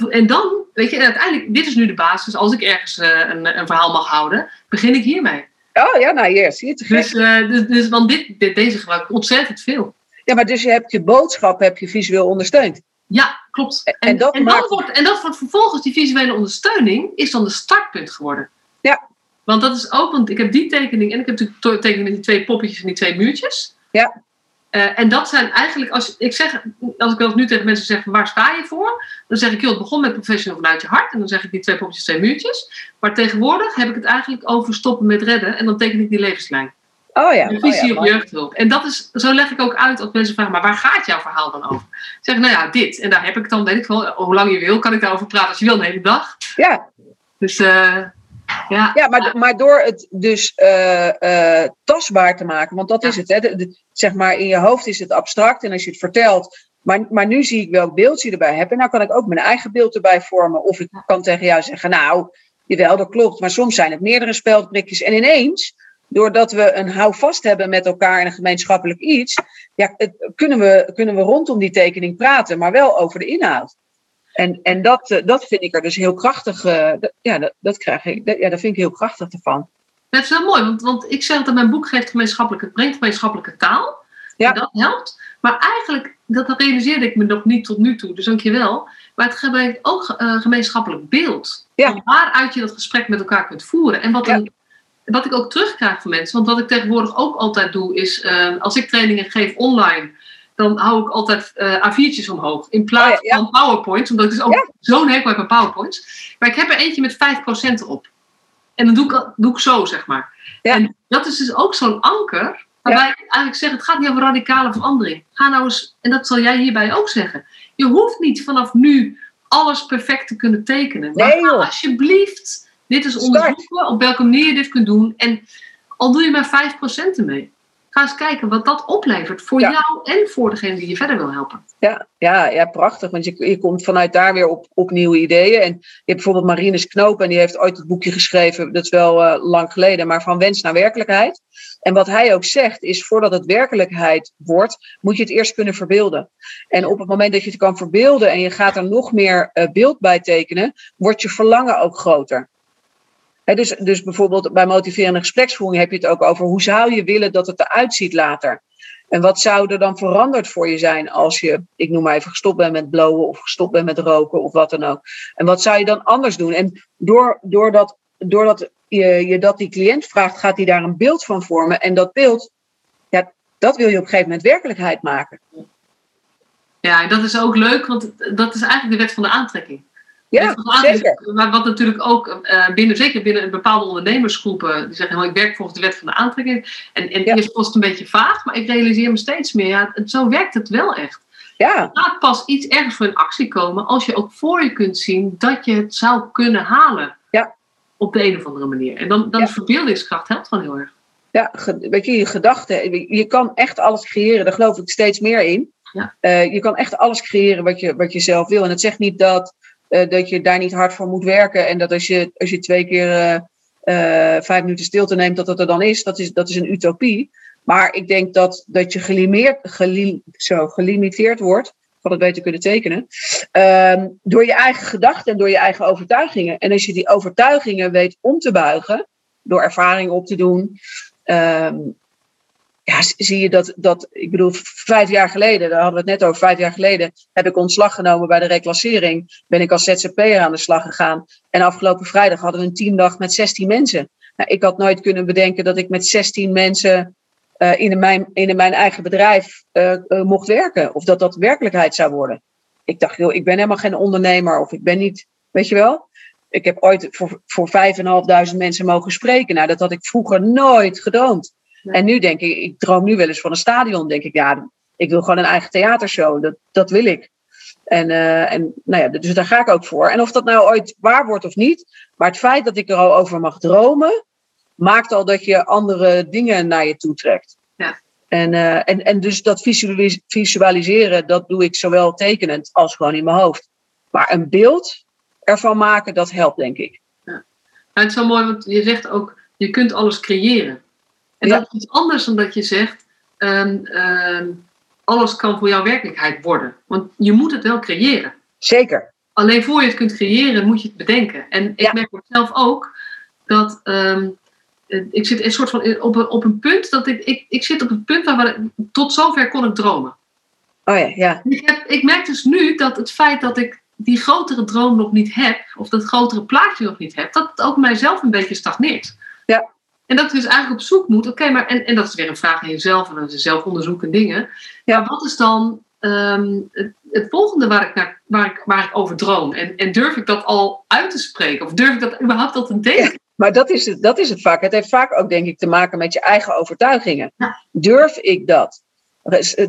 en dan, weet je, uiteindelijk, dit is nu de basis. Als ik ergens uh, een, een, verhaal mag houden, begin ik hiermee. Oh ja, nou hier, zie je het. Dus, uh, dus, dus, want dit, dit, deze gebruik ik ontzettend veel. Ja, maar dus je hebt je boodschap heb je visueel ondersteund. Ja, klopt. En, en, dat, en, maakt... wordt, en dat wordt vervolgens, die visuele ondersteuning, is dan de startpunt geworden. Want dat is ook, want ik heb die tekening en ik heb de tekening met die twee poppetjes en die twee muurtjes. Ja. Uh, en dat zijn eigenlijk, als ik, zeg, als ik wel nu tegen mensen zeg, waar sta je voor? Dan zeg ik, joh, het begon met professional vanuit je hart. En dan zeg ik die twee popjes, twee muurtjes. Maar tegenwoordig heb ik het eigenlijk over stoppen met redden. En dan teken ik die levenslijn. Oh ja. Een visie oh ja, op jeugdhulp. En dat is, zo leg ik ook uit als mensen vragen, maar waar gaat jouw verhaal dan over? Ik zeg, nou ja, dit. En daar heb ik dan, weet ik wel, hoe lang je wil, kan ik daarover praten als je wil, de hele dag. Ja. Dus... Uh, ja, ja maar, maar door het dus uh, tastbaar te maken, want dat is het. Hè? zeg maar, in je hoofd is het abstract en als je het vertelt. Maar, maar nu zie ik welk beeld je erbij hebt. En nou kan ik ook mijn eigen beeld erbij vormen. Of ik kan tegen jou zeggen, nou, jawel, dat klopt. Maar soms zijn het meerdere speldprikjes. En ineens, doordat we een houvast hebben met elkaar en een gemeenschappelijk iets, ja, kunnen, we, kunnen we rondom die tekening praten, maar wel over de inhoud. En, en dat, eh, dat vind ik er dus heel krachtig. Uh, ja, dat, dat, krijg ik, dat, ja, dat vind ik heel krachtig ervan. Dat is wel mooi, want, want ik zeg dat mijn boek geeft gemeenschappelijke, brengt gemeenschappelijke taal. Ja. Dat helpt. Maar eigenlijk, dat realiseerde ik me nog niet tot nu toe, dus dank je wel. Maar het gebruikt ook uh, gemeenschappelijk beeld. Ja. Waaruit je dat gesprek met elkaar kunt voeren. En wat, een, wat ik ook terugkrijg van mensen, want wat ik tegenwoordig ook altijd doe, is als ik trainingen geef online, dan hou ik altijd uh, A4'tjes omhoog. In plaats oh van PowerPoints, omdat ik dus ook zo'n hekel heb aan PowerPoints. Maar ik heb er eentje met 5% op. En dan doe ik, doe ik zo, zeg maar. En dat is dus ook zo'n anker, waarbij ik eigenlijk zeg, het gaat niet over radicale verandering. Ga nou eens, en dat zal jij hierbij ook zeggen. Je hoeft niet vanaf nu alles perfect te kunnen tekenen. Maar ga alsjeblieft Dit is onderzoeken op welke manier je dit kunt doen. En al doe je maar 5% ermee. Ga eens kijken wat dat oplevert voor jou en voor degene die je verder wil helpen. Ja, ja, ja prachtig. Want je, je komt vanuit daar weer op, op nieuwe ideeën. En je hebt bijvoorbeeld Marines Knoop en die heeft ooit het boekje geschreven. Dat is wel uh, lang geleden, maar van wens naar werkelijkheid. En wat hij ook zegt is, voordat het werkelijkheid wordt, moet je het eerst kunnen verbeelden. En op het moment dat je het kan verbeelden en je gaat er nog meer uh, beeld bij tekenen, wordt je verlangen ook groter dus, dus bijvoorbeeld bij motiverende gespreksvoering heb je het ook over hoe zou je willen dat het eruit ziet later. En wat zou er dan veranderd voor je zijn als je, ik noem maar even, gestopt bent met blowen of gestopt bent met roken of wat dan ook. En wat zou je dan anders doen? En door, doordat, doordat je, je dat die cliënt vraagt, gaat hij daar een beeld van vormen. En dat beeld, ja, dat wil je op een gegeven moment werkelijkheid maken. Ja, en dat is ook leuk, want dat is eigenlijk de wet van de aantrekking. Ja, zeker. Maar wat natuurlijk ook uh, binnen, zeker binnen een bepaalde ondernemersgroepen, die zeggen, ik werk volgens de wet van de aantrekking. En, en ja. eerst was het een beetje vaag, maar ik realiseer me steeds meer, ja, zo werkt het wel echt. Ja. Gaat pas iets ergens voor in actie komen als je ook voor je kunt zien dat je het zou kunnen halen. Ja. Op de een of andere manier. En dan, dan ja. verbeeldingskracht helpt gewoon heel erg. Ja, weet je, je gedachten. Je kan echt alles creëren, daar geloof ik steeds meer in. Ja. Uh, je kan echt alles creëren wat je, wat je zelf wil. En het zegt niet dat dat je daar niet hard voor moet werken. En dat als je, als je twee keer uh, uh, vijf minuten stilte neemt, dat het er dan is. Dat is, dat is een utopie. Maar ik denk dat, dat je gelimeerd, gelim, zo, gelimiteerd wordt. Had het beter kunnen tekenen. Uh, door je eigen gedachten en door je eigen overtuigingen. En als je die overtuigingen weet om te buigen, door ervaring op te doen, ehm, ja, zie je dat, dat, ik bedoel, vijf jaar geleden, daar hadden we het net over, vijf jaar geleden heb ik ontslag genomen bij de reclassering. Ben ik als ZZP'er aan de slag gegaan. En afgelopen vrijdag hadden we een teamdag met 16 mensen. Nou, ik had nooit kunnen bedenken dat ik met 16 mensen uh, in, mijn, in mijn eigen bedrijf uh, uh, mocht werken. Of dat dat werkelijkheid zou worden. Ik dacht, joh, ik ben helemaal geen ondernemer. Of ik ben niet, weet je wel. Ik heb ooit voor, voor 5.500 mensen mogen spreken. Nou, dat had ik vroeger nooit gedroomd. En nu denk ik, ik droom nu wel eens van een stadion. Denk ik, ja, ik wil gewoon een eigen theatershow. Dat, dat wil ik. En, uh, en nou ja, dus daar ga ik ook voor. En of dat nou ooit waar wordt of niet. Maar het feit dat ik er al over mag dromen. maakt al dat je andere dingen naar je toe trekt. Ja. En, uh, en, en dus dat visualiseren, dat doe ik zowel tekenend als gewoon in mijn hoofd. Maar een beeld ervan maken, dat helpt, denk ik. Ja. Nou, het is wel mooi, want je zegt ook, je kunt alles creëren. En dat is iets anders dan dat je zegt, um, um, alles kan voor jou werkelijkheid worden. Want je moet het wel creëren. Zeker. Alleen voor je het kunt creëren, moet je het bedenken. En ik ja. merk voor mezelf ook dat um, ik zit een soort van op een, op een punt dat ik, ik, ik zit op het punt waar we, tot zover kon ik dromen. Oh ja, ja. Ik, heb, ik merk dus nu dat het feit dat ik die grotere droom nog niet heb, of dat grotere plaatje nog niet heb, dat het ook mijzelf een beetje stagneert. Ja. En dat je dus eigenlijk op zoek moet, oké, okay, maar en, en dat is weer een vraag aan jezelf en is zelfonderzoek en dingen. Ja. Maar wat is dan um, het, het, volgende waar ik, naar, waar, ik, waar ik over droom? En, en durf ik dat al uit te spreken? Of durf ik dat überhaupt al te denken? Ja, maar dat is, het, dat is het vaak. Het heeft vaak ook, denk ik, te maken met je eigen overtuigingen. Ja. Durf ik dat?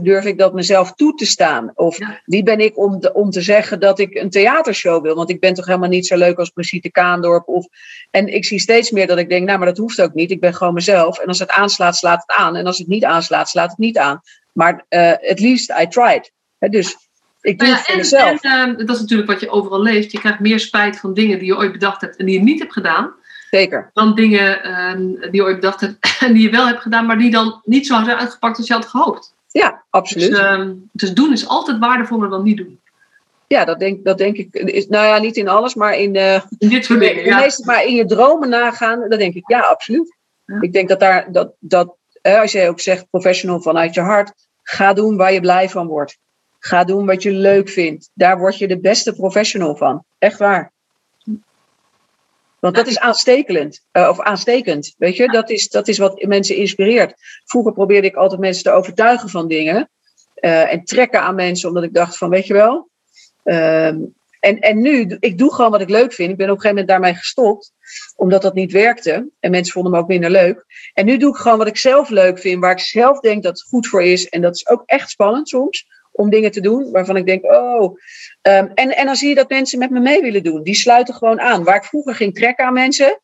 Durf ik dat mezelf toe te staan? Of ja. wie ben ik om, de, om te zeggen dat ik een theatershow wil? Want ik ben toch helemaal niet zo leuk als Brigitte Kaandorp. Of, en ik zie steeds meer dat ik denk, nou, maar dat hoeft ook niet. Ik ben gewoon mezelf. En als het aanslaat, slaat het aan. En als het niet aanslaat, slaat het niet aan. Maar uh, at least I tried. He, dus ik doe ja, het voor en, mezelf. En, uh, dat is natuurlijk wat je overal leest. Je krijgt meer spijt van dingen die je ooit bedacht hebt en die je niet hebt gedaan. Zeker. Dan dingen uh, die je ooit bedacht hebt <laughs> en die je wel hebt gedaan, maar die dan niet zo zijn uitgepakt als je had gehoopt. Ja, absoluut. Dus, uh, dus, doen is altijd waardevoller dan niet doen. Ja, dat denk, dat denk ik. Is, nou ja, niet in alles, maar in, uh, in dit soort dingen. Ja. Maar in je dromen nagaan, dat denk ik ja, absoluut. Ja. Ik denk dat daar, dat, dat als jij ook zegt professional vanuit je hart, ga doen waar je blij van wordt. Ga doen wat je leuk vindt. Daar word je de beste professional van. Echt waar. Want dat is aanstekelend, uh, of aanstekend, weet je. Dat is, dat is wat mensen inspireert. Vroeger probeerde ik altijd mensen te overtuigen van dingen. Uh, en trekken aan mensen, omdat ik dacht van, weet je wel. Uh, en, en nu, ik doe gewoon wat ik leuk vind. Ik ben op een gegeven moment daarmee gestopt, omdat dat niet werkte. En mensen vonden me ook minder leuk. En nu doe ik gewoon wat ik zelf leuk vind, waar ik zelf denk dat het goed voor is. En dat is ook echt spannend soms, om dingen te doen waarvan ik denk, oh. Ehm, en, en dan zie je dat mensen met me mee willen doen. Die sluiten gewoon aan. Waar ik vroeger ging trekken aan mensen,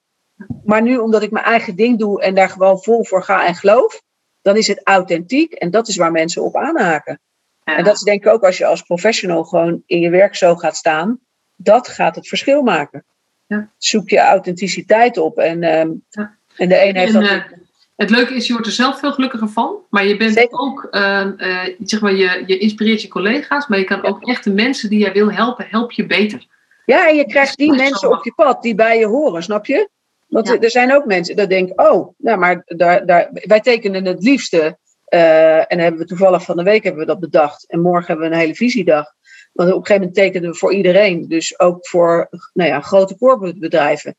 maar nu omdat ik mijn eigen ding doe en daar gewoon vol voor ga en geloof, dan is het authentiek en dat is waar mensen op aanhaken. En dat is denk ik ook als je als professional gewoon in je werk zo gaat staan, dat gaat het verschil maken. Ja. Zoek je authenticiteit op en, ehm, en de een heeft en, dat. Uh, het leuke is, je wordt er zelf veel gelukkiger van, maar je bent ook, uh, zeg maar, je, je inspireert je collega's, maar je kan ook echt de mensen die jij wil helpen, help je beter. Ja, en je krijgt die mensen op je pad die bij je horen, snap je? Want er zijn ook mensen dat denken, oh, nou maar daar, daar, wij tekenen het liefste. Uh, en hebben we toevallig van de week hebben we dat bedacht. En morgen hebben we een hele visiedag. Want op een gegeven moment tekenen we voor iedereen. Dus ook voor nou ja, grote corporate bedrijven.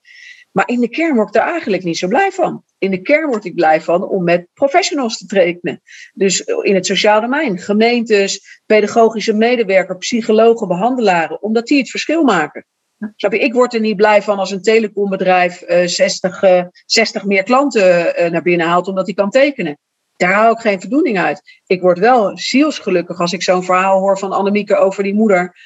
Maar in de kern word ik daar eigenlijk niet zo blij van. In de kern word ik blij van om met professionals te tekenen. Dus in het sociaal domein. Gemeentes, pedagogische medewerkers, psychologen, behandelaren. Omdat die het verschil maken. Snap je? Ik word er niet blij van als een telecombedrijf uh, 60, uh, 60 meer klanten uh, naar binnen haalt omdat hij kan tekenen. Daar haal ik geen voldoening uit. Ik word wel zielsgelukkig als ik zo'n verhaal hoor van Annemieke over die moeder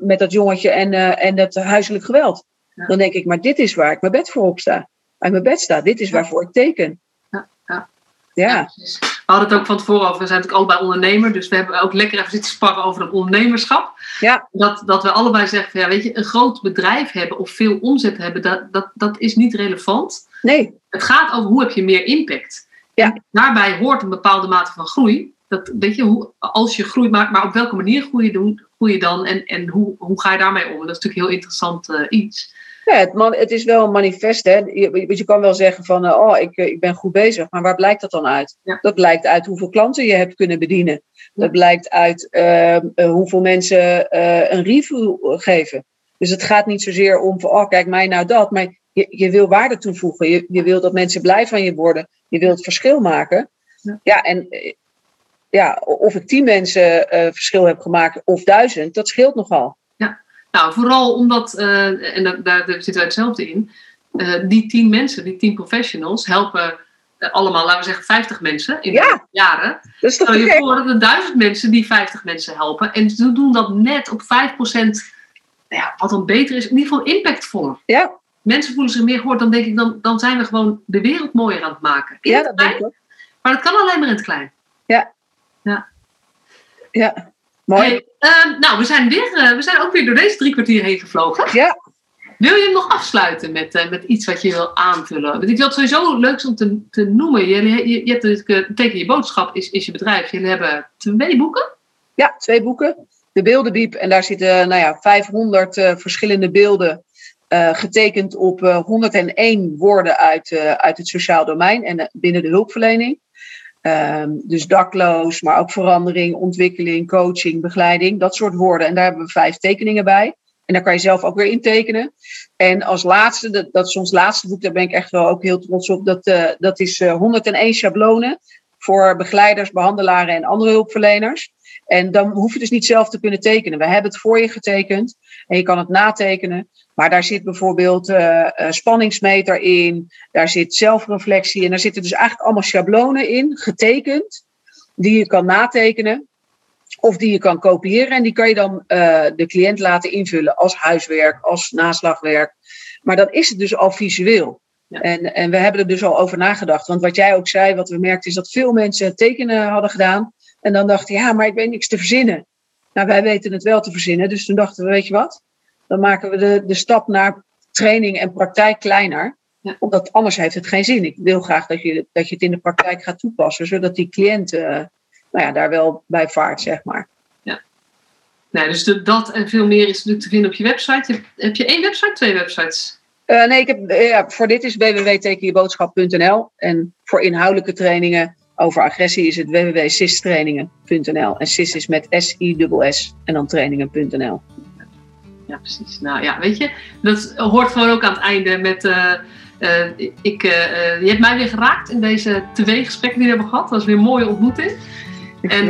met dat jongetje en, en dat huiselijk geweld. Ja. Dan denk ik, maar dit is waar ik mijn bed voor op sta. Uit mijn bed sta. Dit is waarvoor ik teken. Ja. ja. ja. We hadden het ook van tevoren over, we zijn natuurlijk allebei ondernemer, dus we hebben ook lekker even zitten sparren over het ondernemerschap. Ja. Dat, dat we allebei zeggen, van, ja, weet je, een groot bedrijf hebben of veel omzet hebben, dat, dat, dat is niet relevant. Nee. Het gaat over hoe heb je meer impact. Ja. daarbij hoort een bepaalde mate van groei. Dat, weet je, hoe, als je groeit, maar, maar op welke manier groei je, groei je dan en, en hoe, hoe ga je daarmee om? Dat is natuurlijk een heel interessant uh, iets. Ja, het, man, het is wel een manifest. Hè. Je, je kan wel zeggen van, uh, oh, ik, ik ben goed bezig. Maar waar blijkt dat dan uit? Ja. Dat blijkt uit hoeveel klanten je hebt kunnen bedienen. Dat blijkt uit uh, hoeveel mensen uh, een review geven. Dus het gaat niet zozeer om van, oh, kijk mij nou dat. Maar je, je wil waarde toevoegen. Je, je wil dat mensen blij van je worden. Je wilt het verschil maken. Ja, ja en ja, of ik tien mensen verschil heb gemaakt of duizend, dat scheelt nogal. Nou, vooral omdat, uh, en daar, daar zitten wij hetzelfde in, uh, die tien mensen, die tien professionals, helpen uh, allemaal, laten we zeggen, 50 mensen in ja, jaren. Toch Stel je voor dat er duizend mensen die 50 mensen helpen. En ze doen dat net op 5%, nou ja, wat dan beter is, in ieder geval impactvoller. Ja. Mensen voelen zich meer gehoord, dan denk ik, dan, dan zijn we gewoon de wereld mooier aan het maken. In ja, dat denk ik. Maar dat kan alleen maar in het klein. Ja. Ja. Ja. Mooi. Hey, uh, nou, we zijn, weer, uh, we zijn ook weer door deze drie kwartier heen gevlogen. Ja. Wil je hem nog afsluiten met, uh, met iets wat je wil aanvullen? Want ik vind het sowieso leuk om te, te noemen. Je, je, je hebt het teken je boodschap, is, is je bedrijf. Jullie hebben twee boeken. Ja, twee boeken. De Beeldenbiep. En daar zitten nou ja, 500 verschillende beelden getekend op 101 woorden uit, uit het sociaal domein en binnen de hulpverlening. Um, dus dakloos, maar ook verandering, ontwikkeling, coaching, begeleiding, dat soort woorden. En daar hebben we vijf tekeningen bij. En daar kan je zelf ook weer intekenen. En als laatste, dat, dat is ons laatste boek, daar ben ik echt wel ook heel trots op. Dat, uh, dat is uh, 101 schablonen voor begeleiders, behandelaren en andere hulpverleners. En dan hoef je dus niet zelf te kunnen tekenen. We hebben het voor je getekend en je kan het natekenen. Maar daar zit bijvoorbeeld uh, spanningsmeter in, daar zit zelfreflectie en daar zitten dus eigenlijk allemaal schablonen in, getekend, die je kan natekenen of die je kan kopiëren en die kan je dan uh, de cliënt laten invullen als huiswerk, als naslagwerk. Maar dan is het dus al visueel. Ja. En, en we hebben er dus al over nagedacht. Want wat jij ook zei, wat we merkten, is dat veel mensen tekenen hadden gedaan. En dan dachten, ja, maar ik weet niks te verzinnen. Nou, wij weten het wel te verzinnen. Dus toen dachten we, weet je wat? Dan maken we de, de stap naar training en praktijk kleiner. Ja. Omdat anders heeft het geen zin. Ik wil graag dat je, dat je het in de praktijk gaat toepassen. Zodat die cliënt uh, nou ja, daar wel bij vaart, zeg maar. Ja. Nee, dus de, dat en veel meer is natuurlijk te vinden op je website. Heb, heb je één website, twee websites? Uh, nee, ik heb, uh, ja, voor dit is www.tekenjeboodschap.nl. En voor inhoudelijke trainingen over agressie is het www.sistrainingen.nl. En SIS is met S-I-S-S en dan trainingen.nl. Ja, precies. Nou ja, weet je, dat hoort gewoon ook aan het einde met. Uh, uh, ik, uh, je hebt mij weer geraakt in deze twee gesprekken die we hebben gehad. Dat was weer een mooie ontmoeting. En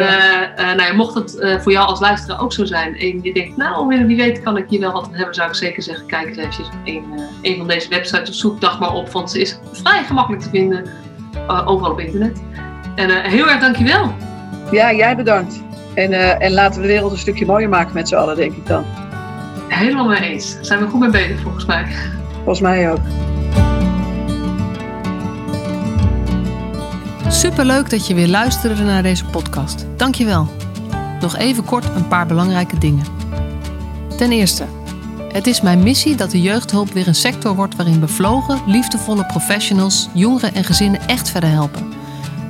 nou ja, mocht het voor jou als luisteraar ook zo zijn en je denkt, nou, wie weet kan ik hier wel wat aan hebben, zou ik zeker zeggen, kijk eens even een, een van deze websites of zoek dag maar op, want ze is vrij gemakkelijk te vinden overal op internet. En uh, heel erg dankjewel. Ja, jij bedankt. En, uh, en laten we de wereld een stukje mooier maken met z'n allen, denk ik dan. Helemaal mee eens. Zijn we goed mee bezig, volgens mij. Volgens mij ook. Superleuk dat je weer luisterde naar deze podcast. Dankjewel. Nog even kort een paar belangrijke dingen. Ten eerste, het is mijn missie dat de jeugdhulp weer een sector wordt waarin bevlogen, liefdevolle professionals jongeren en gezinnen echt verder helpen.